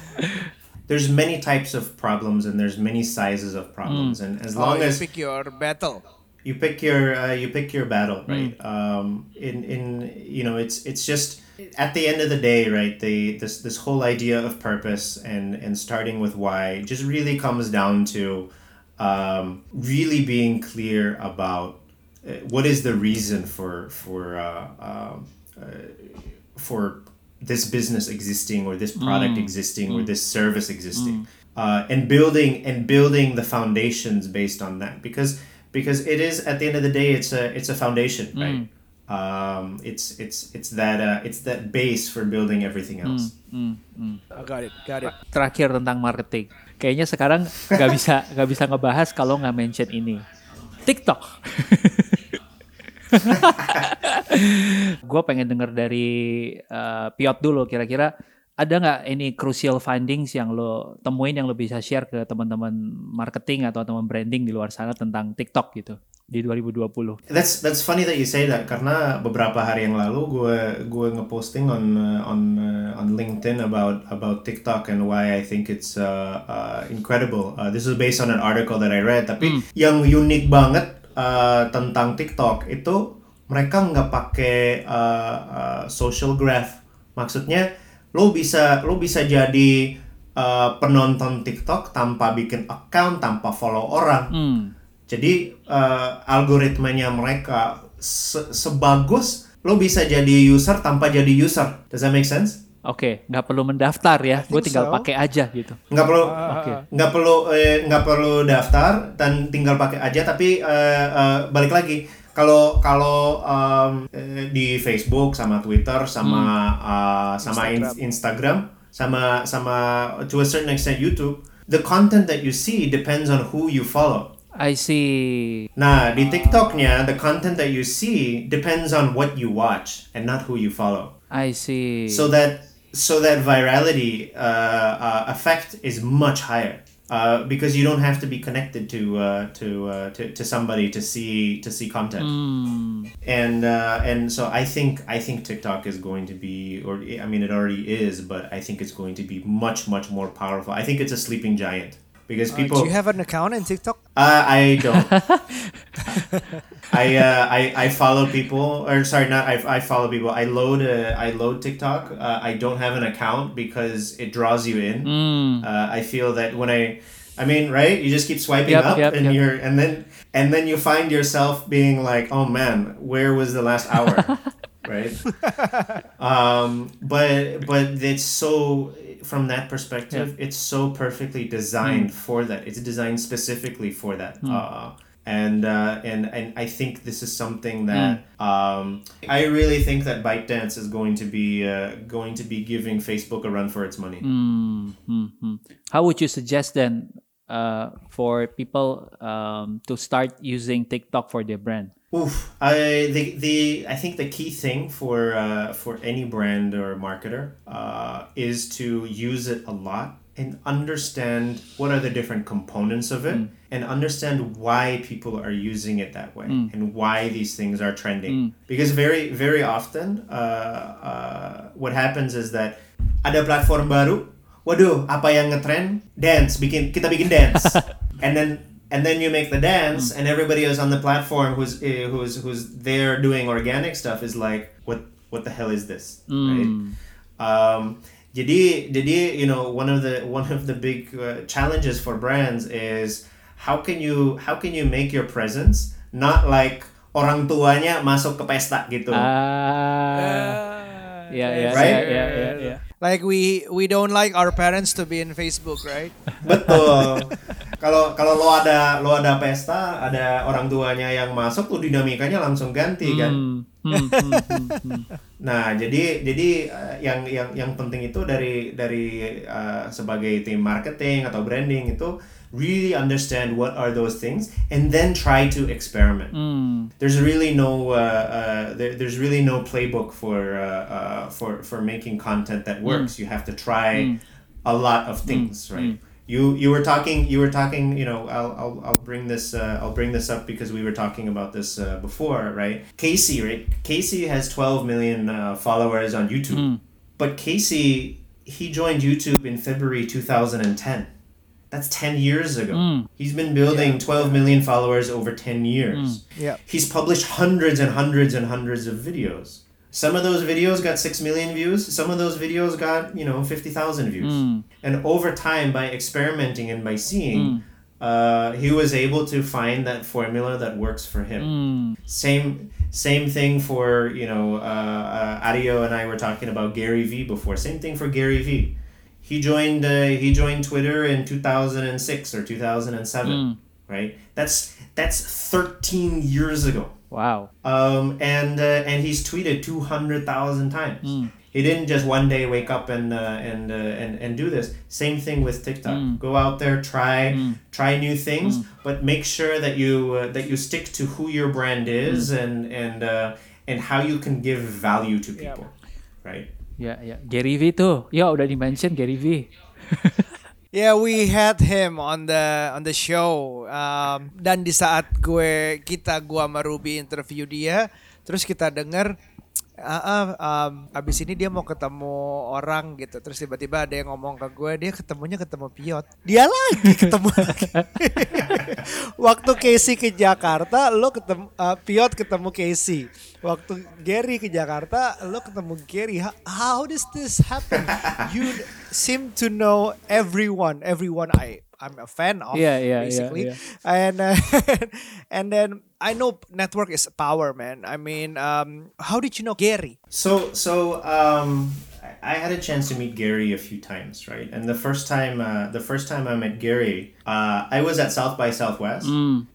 there's many types of problems and there's many sizes of problems, and as Oh, long you as pick your battle. You pick your uh, you pick your battle right? Um in in you know it's it's just at the end of the day right the this this whole idea of purpose and and starting with why just really comes down to um really being clear about uh, what is the reason for for uh, um, uh, for this business existing or this product existing or this service existing. Uh, and building and building the foundations based on that. Because because it is at the end of the day it's a it's a foundation right um, it's it's it's that uh, it's that base for building everything else I got it, got it. Terakhir tentang marketing. Kayaknya sekarang nggak <laughs> bisa nggak bisa ngebahas kalau nggak mention ini. TikTok. <laughs> Gue pengen denger dari eh, Piot dulu kira-kira ada nggak ini crucial findings yang lo temuin yang lo bisa share ke teman-teman marketing atau teman branding di luar sana tentang TikTok gitu di 2020. That's that's funny that you say that karena beberapa hari yang lalu gue gue ngeposting on uh, on uh, on LinkedIn about about TikTok and why I think it's uh, uh, incredible. Uh, this is based on an article that I read. Tapi yang unik banget uh, tentang TikTok itu mereka nggak pakai uh, uh, social graph. Maksudnya lo bisa lo bisa jadi uh, penonton TikTok tanpa bikin account, tanpa follow orang. Hmm. Jadi uh, algoritmanya mereka se- sebagus lo bisa jadi user tanpa jadi user. Does that make sense? Oke, nggak perlu mendaftar ya. Gue tinggal so. pakai aja gitu. Nggak perlu Oke. nggak perlu eh, nggak perlu daftar dan tinggal pakai aja. Tapi eh, eh, balik lagi kalau kalau um, di Facebook sama Twitter sama uh, sama in- Instagram sama sama to a certain extent YouTube, the content that you see depends on who you follow. I see. Nah, di TikToknya, the content that you see depends on what you watch and not who you follow. I see. So that so that virality uh, uh, effect is much higher. Uh, because you don't have to be connected to uh, to, uh, to to somebody to see to see content, and uh, and so I think I think TikTok is going to be, or I mean it already is, but I think it's going to be much much more powerful. I think it's a sleeping giant because people. Do you have an account in TikTok? Uh, I don't. <laughs> I, uh, I I follow people, or sorry, not I, I follow people. I load uh, I load TikTok. Uh, I don't have an account because it draws you in. Uh, I feel that when I, I mean, right? You just keep swiping Yep, up, yep, and yep. you're and then and then you find yourself being like, oh man, where was the last hour? <laughs> right. Um, but but it's so from that perspective, it's so perfectly designed for that. It's designed specifically for that. Uh, and uh, and and I think this is something that um, I really think that ByteDance is going to be uh, going to be giving Facebook a run for its money. Mhm. How would you suggest then uh, for people um, to start using TikTok for their brand? Oof. I the, the I think the key thing for uh, for any brand or marketer uh, is to use it a lot and understand what are the different components of it and understand why people are using it that way and why these things are trending because very very often uh, uh, what happens is that ada platform baru waduh apa yang ngetrend? Dance bikin kita bikin dance. <laughs> And then and then you make the dance and everybody else on the platform who's eh, who's who's there doing organic stuff is like what what the hell is this? Right? Um, jadi jadi you know one of the one of the big uh, challenges for brands is how can you how can you make your presence not like orang tuanya masuk ke pesta gitu? Ah, ya ya Right? ya ya, ya. Like we we don't like our parents to be in Facebook, right? <laughs> Betul. Kalau kalau lo ada lo ada pesta, ada orang tuanya yang masuk, tuh dinamikanya langsung ganti kan. Hmm, hmm, hmm, hmm, hmm. <laughs> Nah, jadi jadi uh, yang yang yang penting itu dari dari uh, sebagai tim marketing atau branding itu really understand what are those things and then try to experiment. Hmm. There's really no uh, uh, there, there's really no playbook for uh, uh, for for making content that works. You have to try a lot of things, right? You you were talking you were talking you know I'll I'll, I'll bring this uh, I'll bring this up because we were talking about this uh, before, right? Casey, right? Casey has 12 million uh, followers on YouTube, but Casey he joined YouTube in February 2010. That's 10 years ago. He's been building 12 million followers over 10 years. Yeah. He's published hundreds and hundreds and hundreds of videos. Some of those videos got 6 million views, some of those videos got, you know, 50,000 views. And over time by experimenting and by seeing uh, he was able to find that formula that works for him. Same same thing for you know uh, uh, Ario and I were talking about Gary V before. Same thing for Gary V. He joined uh, he joined Twitter in two thousand and six or two thousand and seven, right? That's that's thirteen years ago. Wow. Um, and uh, and he's tweeted two hundred thousand times. He didn't just one day wake up and uh, and, uh, and and do this. Same thing with TikTok. Go out there, try try new things, but make sure that you uh, that you stick to who your brand is and and uh, and how you can give value to people, right? Ya ya. Gary V tuh. Ya udah di mention Gary V. <laughs> Yeah, we had him on the on the show. Um, dan di saat gue kita gua sama Ruby interview dia, terus kita denger "Ah, ah, um, abis ini dia mau ketemu orang gitu. Terus tiba-tiba ada yang ngomong ke gue dia ketemunya ketemu Piot. Dia lagi <laughs> ketemu <laughs> waktu Casey ke Jakarta lo ketemu uh, Piot ketemu Casey. Waktu Gary ke Jakarta lo ketemu Gary. How does this happen? You seem to know everyone everyone I I'm a fan of Yeah, yeah, yeah, basically yeah. and uh, <laughs> and then I know network is power man I mean um, how did you know Gary So so um, I I had a chance to meet Gary a few times, right? And the first time, uh, the first time I met Gary, uh, I was at South by Southwest,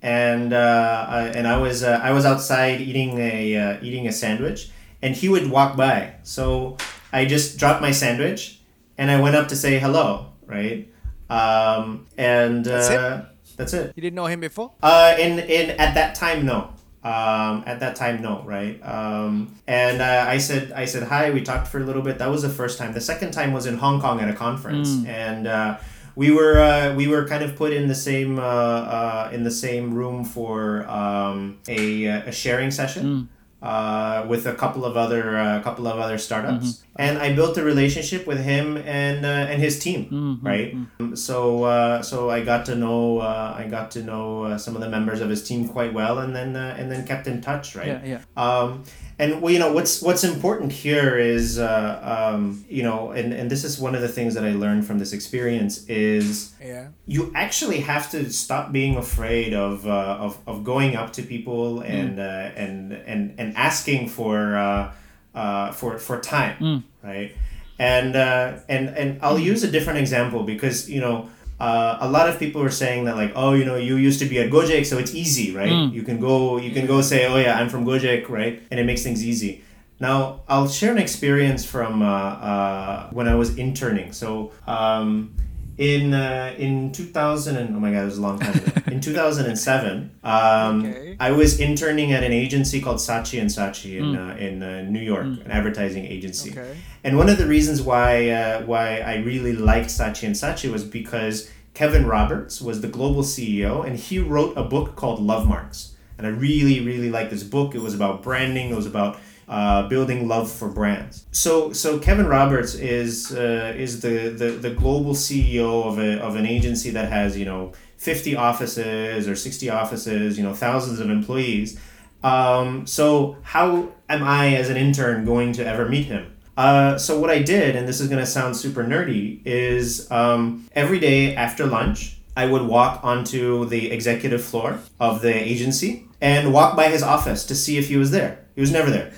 and uh, I, and I was uh, I was outside eating a uh, eating a sandwich, and he would walk by. So I just dropped my sandwich, and I went up to say hello, right? Um, and That's it? uh, that's it. you didn't know him before Uh, in in at that time, no. Um, at that time, no, right? Um, and uh, I said, I said hi. We talked for a little bit. That was the first time. The second time was in Hong Kong at a conference, and uh, we were uh, we were kind of put in the same uh, uh, in the same room for um, a a sharing session. Uh, with a couple of other uh, couple of other startups, and I built a relationship with him and uh, and his team, right? So uh, so I got to know uh, I got to know uh, some of the members of his team quite well, and then uh, and then kept in touch, right? Yeah, yeah. Um, and well, you know what's what's important here is uh, um, you know, and and this is one of the things that I learned from this experience is yeah you actually have to stop being afraid of uh, of, of going up to people and uh, and and and asking for uh, for for time, right? And uh, and and I'll use a different example because you know. Uh, a lot of people are saying that like oh you know you used to be at Gojek so it's easy right you can go you can go say oh yeah I'm from Gojek right and it makes things easy now, I'll share an experience from uh, uh, when I was interning. So, um, in uh, in 2000 and oh my god, it was a long time ago. In 2007, um, Okay. I was interning at an agency called Saatchi and Saatchi in uh, in uh, New York, an advertising agency. Okay. And one of the reasons why uh, why I really liked Saatchi and Saatchi was because Kevin Roberts was the global CEO, and he wrote a book called Lovemarks. And I really, really liked this book. It was about branding. It was about uh, building love for brands. So, so Kevin Roberts is uh, is the, the the global CEO of a of an agency that has you know fifty offices or sixty offices, you know thousands of employees. Um, so, how am I as an intern going to ever meet him? Uh, so what I did, and this is going to sound super nerdy, is um, every day after lunch, I would walk onto the executive floor of the agency and walk by his office to see if he was there. He was never there.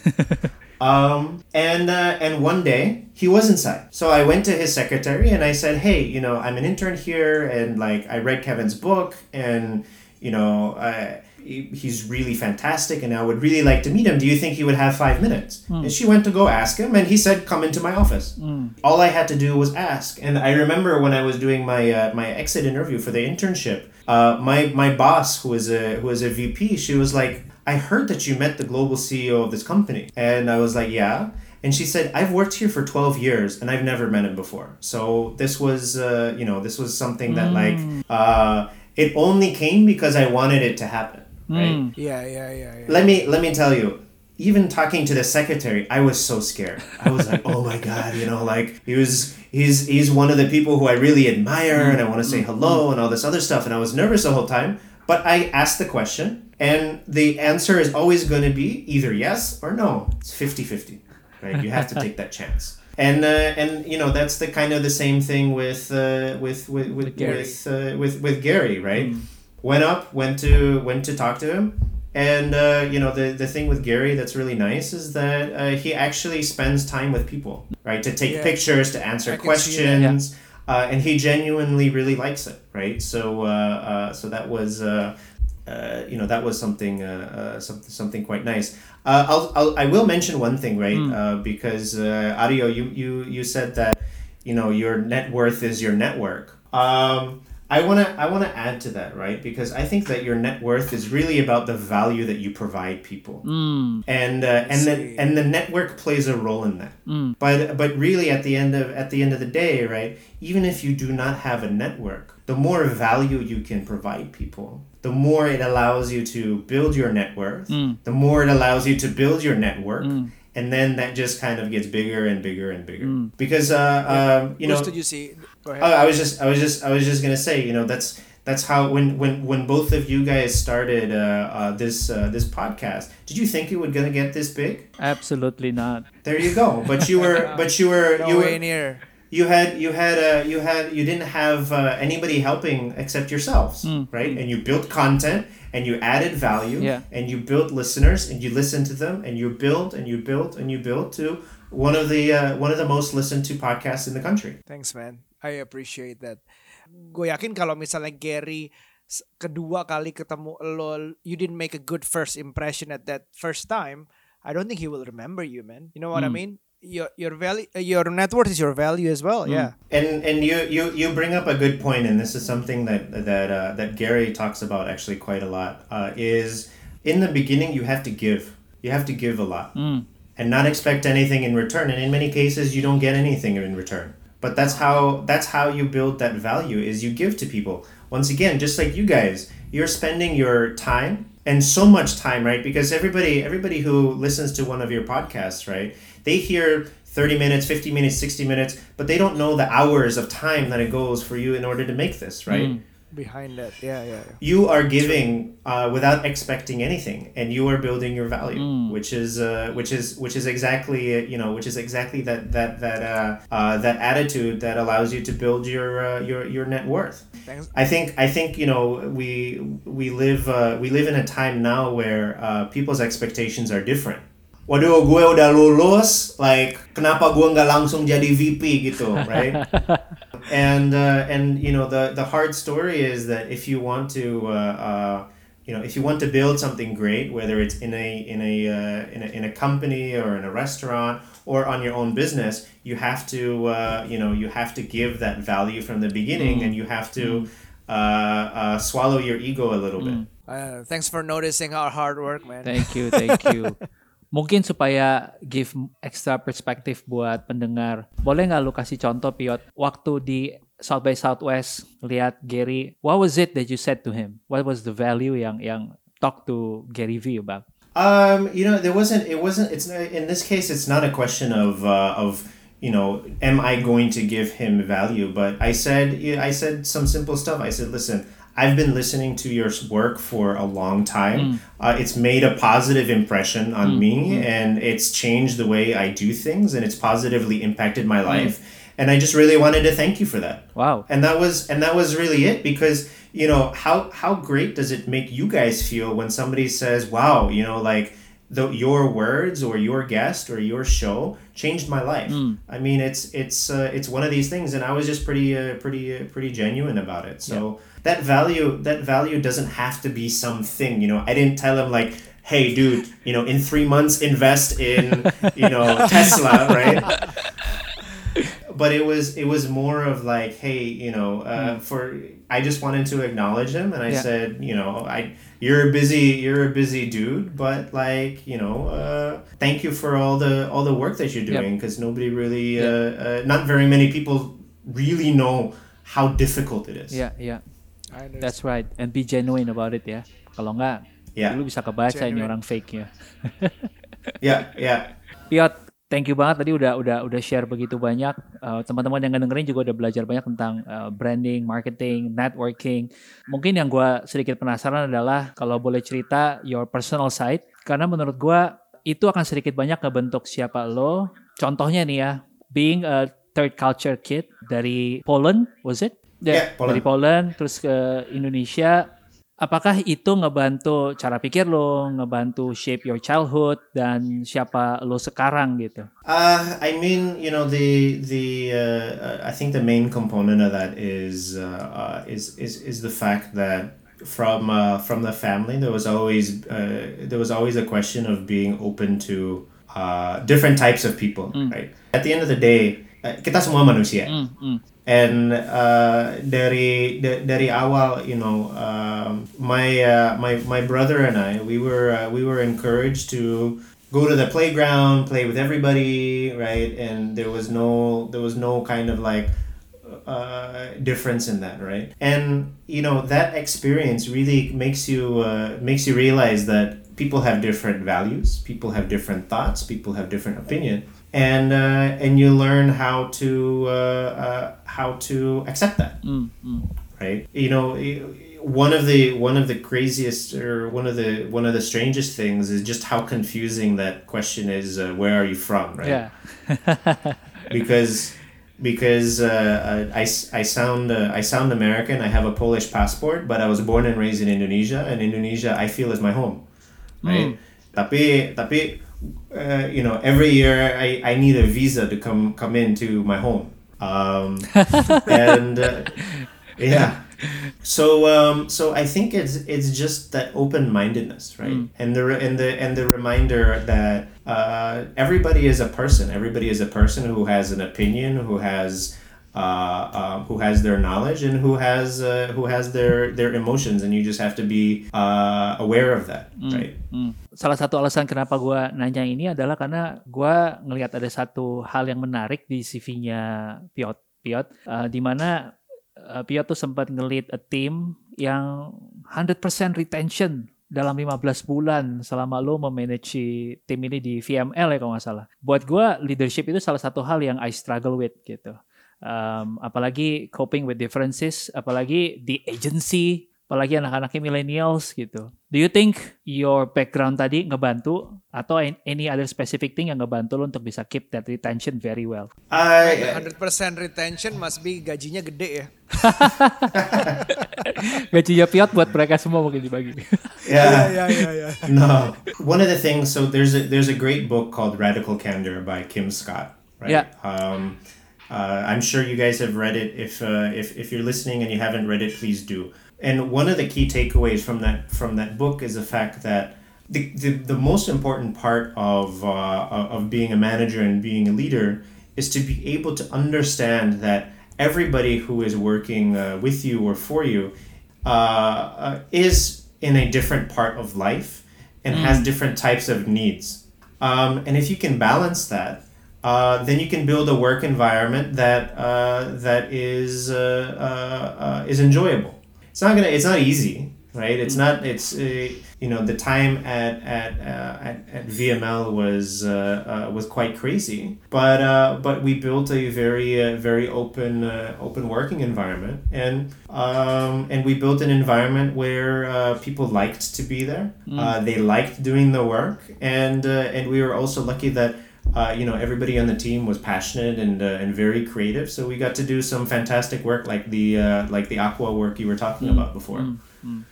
<laughs> Um, and uh, and one day he was inside. So I went to his secretary and I said, "Hey, you know, I'm an intern here, and like I read Kevin's book, and you know, I, he's really fantastic, and I would really like to meet him. Do you think he would have five minutes?" And she went to go ask him, and he said, "Come into my office." All I had to do was ask. And I remember when I was doing my uh, my exit interview for the internship, uh, my my boss, who was a who was a VP, she was like. I heard that you met the global CEO of this company. And I was like, yeah. And she said, I've worked here for 12 years and I've never met him before. So this was, uh, you know, this was something that like, uh, it only came because I wanted it to happen. Right. Yeah, yeah, yeah, yeah. Let me, let me tell you, even talking to the secretary, I was so scared. I was like, oh my God, you know, like he was, he's, he's one of the people who I really admire and I want to say hello and all this other stuff. And I was nervous the whole time, but I asked the question and the answer is always going to be either yes or no. It's 50 50, right? You have to take that chance. <laughs> And, uh, and you know that's the kind of the same thing with uh, with with with Gary. with, uh, with with Gary right went up went to went to talk to him and uh, you know the, the thing with Gary that's really nice is that uh, he actually spends time with people right to take Yeah. pictures to answer I see that. questions uh, and he genuinely really likes it right so uh, uh, so that was uh, uh, you know that was something uh, uh, something something quite nice. Uh, I'll, I'll I will mention one thing right uh, because uh, Ario you, you you said that you know your net worth is your network. Um, I wanna I wanna add to that right because I think that your net worth is really about the value that you provide people and uh, and the and the network plays a role in that. But but really at the end of at the end of the day, right? Even if you do not have a network, the more value you can provide people, the more it allows you to build your net worth. The more it allows you to build your network, and then that just kind of gets bigger and bigger and bigger because uh, um, you know Who stood you see? Go ahead. Oh, I was just, I was just, I was just gonna say, you know, that's that's how when when when both of you guys started uh, uh, this uh, this podcast, did you think it was gonna get this big? Absolutely not. There you go. But you were, <laughs> but you were, you Nowhere were, near. You had you had uh, you had you didn't have uh, anybody helping except yourselves, right? And you built content and you added value, Yeah. and you built listeners and you listened to them and you built and you built and you built to one of the uh, one of the most listened to podcasts in the country. Thanks man. I appreciate that. Gue yakin kalau misalnya Gary s- kedua kali ketemu lo, you didn't make a good first impression at that first time. I don't think he will remember you, man. You know what I mean? Your your value, uh, your net worth is your value as well. Yeah. And and you, you you bring up a good point, and this is something that that uh, that Gary talks about actually quite a lot. Uh, is in the beginning you have to give, you have to give a lot, and not expect anything in return. And in many cases, you don't get anything in return. But that's how that's how you build that value. Is you give to people. Once again, just like you guys, you're spending your time and so much time, right? Because everybody everybody who listens to one of your podcasts, right? They hear 30 minutes, 50 minutes, 60 minutes, but they don't know the hours of time that it goes for you in order to make this, right? Behind that, yeah, yeah. yeah. You are giving uh, without expecting anything, and you are building your value, which is uh, which is which is exactly uh, you know which is exactly that that that uh, uh, that attitude that allows you to build your uh, your your net worth. Thanks. I think I think you know we we live uh, we live in a time now where uh, people's expectations are different. Waduh, gue udah lulus, like kenapa gue nggak langsung jadi VP gitu, right? <laughs> and uh, and you know the the hard story is that if you want to uh, uh, you know if you want to build something great, whether it's in a in a, uh, in a in a company or in a restaurant or on your own business, you have to uh, you know you have to give that value from the beginning, and you have to uh, uh, swallow your ego a little bit. Uh, thanks for noticing our hard work, man. Thank you, thank you. <laughs> Mungkin supaya give extra perspektif buat pendengar, boleh nggak lu kasih contoh Piot waktu di South by Southwest lihat Gary, what was it that you said to him? What was the value yang yang talk to Gary V about? Um, you know, there wasn't. It wasn't. It's in this case. It's not a question of uh, of you know, am I going to give him value? But I said, I said some simple stuff. I said, listen, I've been listening to your work for a long time. Mm. Uh, it's made a positive impression on mm, me, mm. and it's changed the way I do things, and it's positively impacted my life. And I just really wanted to thank you for that Wow. and that was and that was really it because you know how how great does it make you guys feel when somebody says wow you know like the your words or your guest or your show changed my life. I mean it's it's uh, it's one of these things and i was just pretty uh, pretty uh, pretty genuine about it. So that value that value doesn't have to be something you know. I didn't tell him like hey dude you know in three months invest in you know <laughs> tesla right but it was it was more of like hey you know uh, for i just wanted to acknowledge him and i Yeah. said you know i you're a busy you're a busy dude but like you know uh, thank you for all the all the work that you're doing because nobody really uh, uh, not very many people really know how difficult it is Yeah, ya. I. That's right. And be genuine about it ya. Kalau nggak, Yeah. lu bisa kebaca ini orang fake ya. yeah yeah Piot, thank you banget tadi udah udah udah share begitu banyak. Uh, teman-teman yang ngedengerin juga udah belajar banyak tentang uh, branding, marketing, networking. Mungkin yang gua sedikit penasaran adalah kalau boleh cerita your personal side, karena menurut gua itu akan sedikit banyak ngebentuk siapa lo. Contohnya nih ya, being a third culture kid dari Poland, was it? Yeah, Poland. Dari Poland terus ke Indonesia. Apakah itu ngebantu cara pikir lo, ngebantu shape your childhood dan siapa lo sekarang gitu? Uh, I mean, you know, the the uh, uh, I think the main component of that is uh, uh, is is is the fact that from uh, from the family there was always uh, there was always a question of being open to uh, different types of people, right? At the end of the day, uh, kita semua manusia. And uh, dari da- dari awal, you know, um, my uh, my my brother and I, we were uh, we were encouraged to go to the playground, play with everybody, right? And there was no there was no kind of like uh, difference in that, right? And you know that experience really makes you uh, makes you realize that people have different values, people have different thoughts, people have different opinion, and uh, and you learn how to uh, uh, how to accept that, right? You know. One of the one of the craziest or one of the one of the strangest things is just how confusing that question is. Uh, where are you from? Right? Yeah. <laughs> because because uh, I, I sound uh, I sound American. I have a Polish passport, but I was born and raised in Indonesia, and Indonesia I feel is my home, right? Tapi tapi uh, you know every year I, I need a visa to come come into my home, um, <laughs> and uh, yeah. So um, so I think it's it's just that open mindedness, right? And the and the and the reminder that uh, everybody is a person. Everybody is a person who has an opinion, who has uh, uh, who has their knowledge, and who has uh, who has their their emotions, and you just have to be uh, aware of that, right? Hmm. Salah satu alasan kenapa gue nanya ini adalah karena gue ngelihat ada satu hal yang menarik di CV-nya Piot, Piot, uh, di mana uh, Piot tuh sempat ngelit a team yang 100% retention dalam 15 bulan selama lo memanage tim ini di VML ya kalau nggak salah. Buat gue leadership itu salah satu hal yang I struggle with gitu. Um, apalagi coping with differences, apalagi di agency, apalagi anak-anaknya millennials gitu. Do you think your background tadi ngebantu atau an- any other specific thing yang ngebantu lo untuk bisa keep that retention very well? I 100% retention must be gajinya gede ya. <laughs> Gajinya piot buat mereka semua mungkin dibagi. <laughs> yeah. Ya ya ya. no one of the things so there's a there's a great book called radical candor by kim scott right Yeah. um uh, i'm sure you guys have read it. If uh, if if you're listening and you haven't read it please do. And one of the key takeaways from that from that book is the fact that the, the, the most important part of uh, of being a manager and being a leader is to be able to understand that everybody who is working uh, with you or for you uh, uh, is in a different part of life and has different types of needs. Um, and if you can balance that, uh, then you can build a work environment that uh, that is uh, uh, uh, is enjoyable. It's not gonna. It's not easy, right? It's not. It's uh, you know the time at at uh, at, at VML was uh, uh, was quite crazy, but uh, but we built a very uh, very open uh, open working environment, and um, and we built an environment where uh, people liked to be there. Uh, they liked doing the work, and uh, and we were also lucky that. Uh, you know, everybody on the team was passionate and uh, and very creative, so we got to do some fantastic work, like the uh, like the aqua work you were talking about before.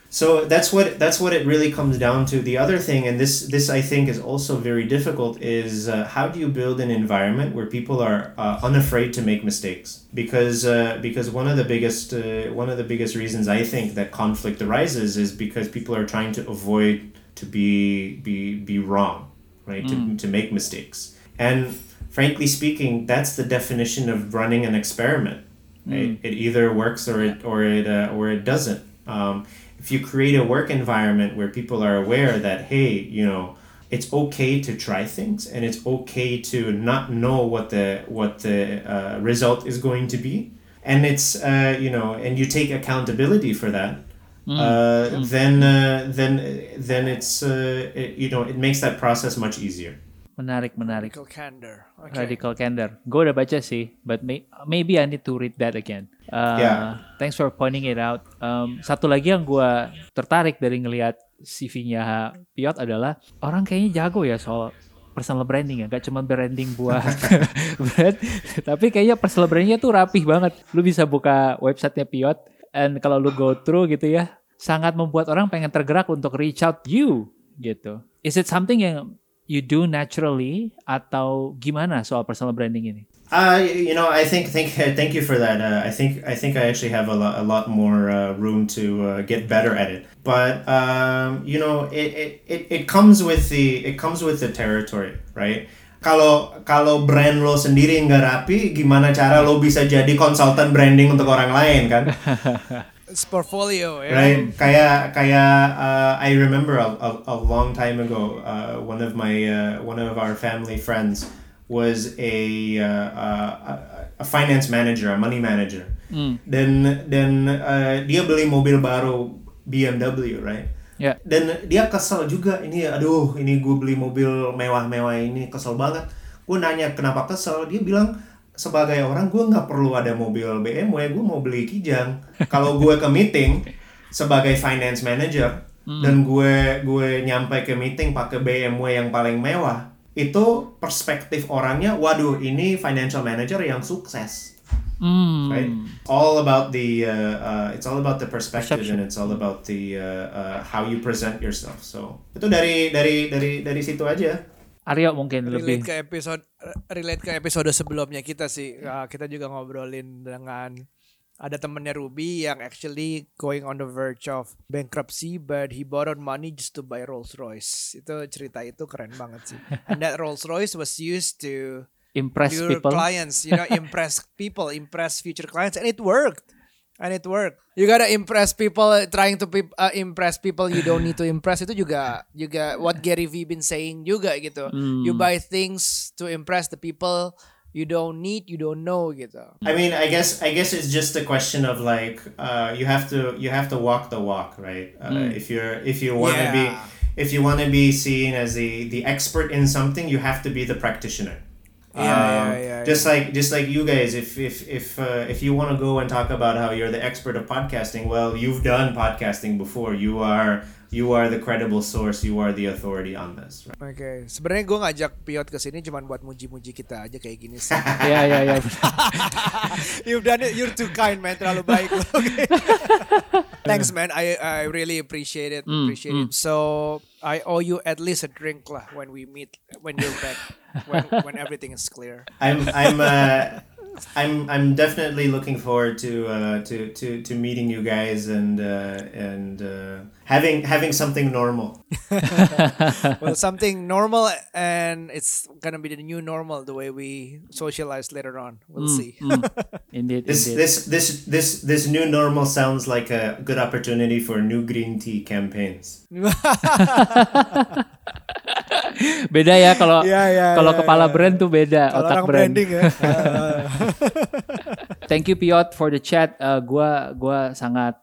So that's what that's what it really comes down to. The other thing, and this this I think is also very difficult, is uh, how do you build an environment where people are uh, unafraid to make mistakes? Because uh, because one of the biggest uh, one of the biggest reasons I think that conflict arises is because people are trying to avoid to be be be wrong, right? To to make mistakes, and frankly speaking, that's the definition of running an experiment. Right? It either works or it or it uh, or it doesn't. Um, if you create a work environment where people are aware that hey, you know, it's okay to try things and it's okay to not know what the what the uh, result is going to be, and it's uh, you know, and you take accountability for that. Uh, then uh, then then it's uh, it, you know it makes that process much easier. Menarik, menarik. Radical candor. Okay. Radical Candor. Gue udah baca sih, but may- maybe I need to read that again. Uh, Yeah. Thanks for pointing it out. Um, satu lagi yang gue tertarik dari ngelihat CV-nya Piot adalah orang kayaknya jago ya soal personal branding ya, gak cuma branding <laughs> buat brand, tapi kayaknya personal brandingnya tuh rapih banget. Lu bisa buka websitenya Piot, and kalau lu go through gitu ya, sangat membuat orang pengen tergerak untuk reach out you gitu. Is it something yang you do naturally atau gimana soal personal branding ini? Uh, you know, I think think <laughs> thank you for that. Uh, I think I think I actually have a lot a lot more uh, room to uh, get better at it. But um, you know, it, it, it, it comes with the it comes with the territory, right? Kalau kalau brand lo sendiri nggak rapi, gimana cara lo bisa jadi konsultan branding untuk orang lain kan? <laughs> Portfolio. Ya. right kayak kayak uh, I remember a, a, a long time ago uh, one of my uh, one of our family friends was a uh, uh, a finance manager a money manager dan dan uh, dia beli mobil baru BMW right Ya. Dan dia kesel juga ini aduh ini gue beli mobil mewah-mewah ini kesel banget. Gue nanya kenapa kesel, dia bilang sebagai orang gue nggak perlu ada mobil BMW, gue mau beli Kijang. Kalau gue ke meeting sebagai finance manager dan gue gue nyampe ke meeting pakai BMW yang paling mewah, itu perspektif orangnya, waduh ini financial manager yang sukses. Hmm. right? All about the uh, uh, it's all about the perspective Perception. and it's all about the uh, uh, how you present yourself. So itu dari dari dari dari situ aja. Aryo mungkin relate lebih. ke episode relate ke episode sebelumnya kita sih Uh, kita juga ngobrolin dengan ada temennya Ruby yang actually going on the verge of bankruptcy but he borrowed money just to buy Rolls Royce itu cerita itu keren banget sih and that Rolls Royce was used to Impress your people. clients you know impress people impress future clients and it worked and it worked. You gotta impress people trying to peop- uh, impress people you don't need to impress. Itu juga juga what Gary Vee been saying juga gitu. You buy things to impress the people you don't need you don't know gitu. I mean, I guess I guess it's just a question of like uh, you have to you have to walk the walk, right? Uh, If you're if you want to be if you want to be seen as the the expert in something, you have to be the practitioner. Yeah, yeah, Um, yeah, Just like just like you guys, if if if uh, if you want to go and talk about how you're the expert of podcasting, well, you've done podcasting before. You are you are the credible source. You are the authority on this. Right? Oke, sebenarnya gue ngajak Piot ke sini cuman buat muji-muji kita aja kayak gini sih. Iya iya iya. You've done it. You're too kind, man. Terlalu baik <laughs> lo. Oke. <laughs> Thanks, man. I I really appreciate it. appreciate it. So I owe you at least a drink lah when we meet when you're back when when everything is clear. I'm I'm uh, I'm I'm definitely looking forward to uh, to, to to meeting you guys and uh, and uh, having having something normal. <laughs> Well, something normal, and it's gonna be the new normal. The way we socialize later on, we'll see. <laughs> Indeed, This indeed. this this this this new normal sounds like a good opportunity for new green tea campaigns. <laughs> Beda ya kalau Iya, iya, kalau iya, kepala brand tuh beda Kalau otak orang brand. branding ya. Thank you Piot for the chat. Uh, gua gua sangat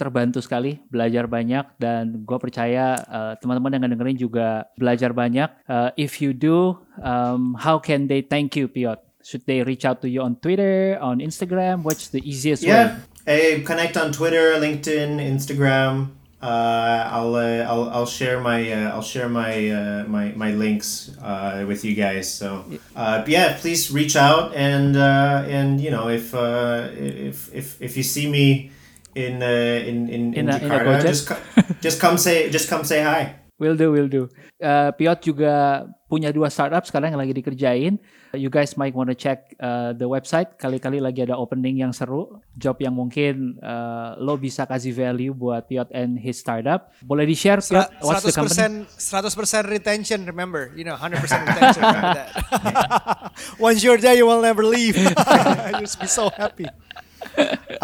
terbantu sekali, belajar banyak dan gua percaya uh, teman-teman yang dengerin juga belajar banyak. Uh, if you do, um, how can they thank you, Piot? Should they reach out to you on Twitter, on Instagram? What's the easiest way? Yeah, hey, connect on Twitter, LinkedIn, Instagram. Uh, I'll, uh, I'll I'll share my uh, I'll share my uh, my my links uh, with you guys. So uh, yeah, please reach out and and you know if if if if you see me in uh, in in, In in, a- in a Jakarta, Gojek? just co- <laughs> just come say just come say hi. Will do, will do. Uh, Piot juga punya dua startup sekarang yang lagi dikerjain. You guys might want to check uh, the website. Kali-kali lagi ada opening yang seru, job yang mungkin uh, lo bisa kasih value buat Piot and his startup. Boleh di-share, Piot? What's the company? 100% 100% retention. Remember, you know, 100% retention. <laughs> <laughs> Once you're there, you will never leave. You'll just be so happy.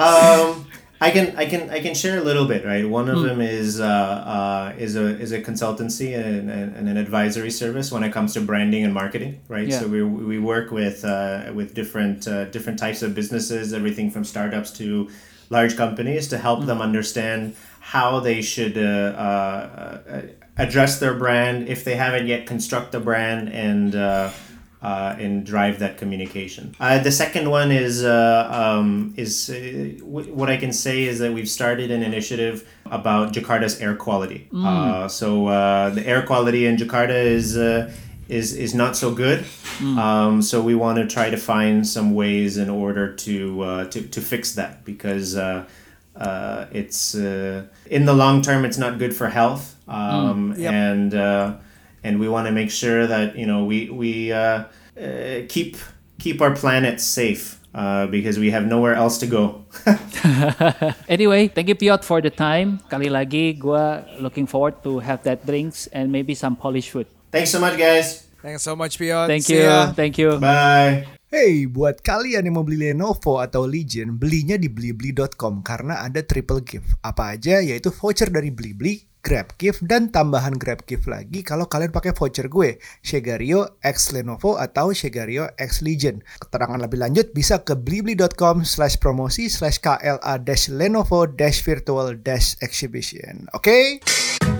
um, I can I can I can share a little bit, right? One of them is uh, uh, is a is a consultancy and, and, an advisory service when it comes to branding and marketing, right? Yeah. So we, we work with uh, with different uh, different types of businesses, everything from startups to large companies, to help them understand how they should uh, uh, uh, address their brand if they haven't yet construct the brand and. Uh, and drive that communication. Uh, the second one is uh, um, is uh, w- what I can say is that we've started an initiative about Jakarta's air quality. Uh, so uh, the air quality in Jakarta is. Uh, is, is not so good, um, so we want to try to find some ways in order to uh, to, to fix that because uh, uh, it's uh, in the long term it's not good for health um, Yep. and uh, and we want to make sure that you know we we uh, uh, keep keep our planet safe uh, because we have nowhere else to go. <laughs> Anyway, thank you Piot for the time. Kali lagi, gua looking forward to have that drinks and maybe some Polish food. Thanks so much, guys. Thanks so much, Piot. Thank See you, ya. thank you. Bye. Hey, buat kalian yang mau beli Lenovo atau Legion, belinya di blibli.com karena ada triple gift. Apa aja? Yaitu voucher dari Blibli, grab gift dan tambahan grab gift lagi kalau kalian pakai voucher gue Shegario X Lenovo atau Shegario X Legion. Keterangan lebih lanjut bisa ke blibli.com slash promosi slash KLA dash Lenovo virtual exhibition. Oke? Okay?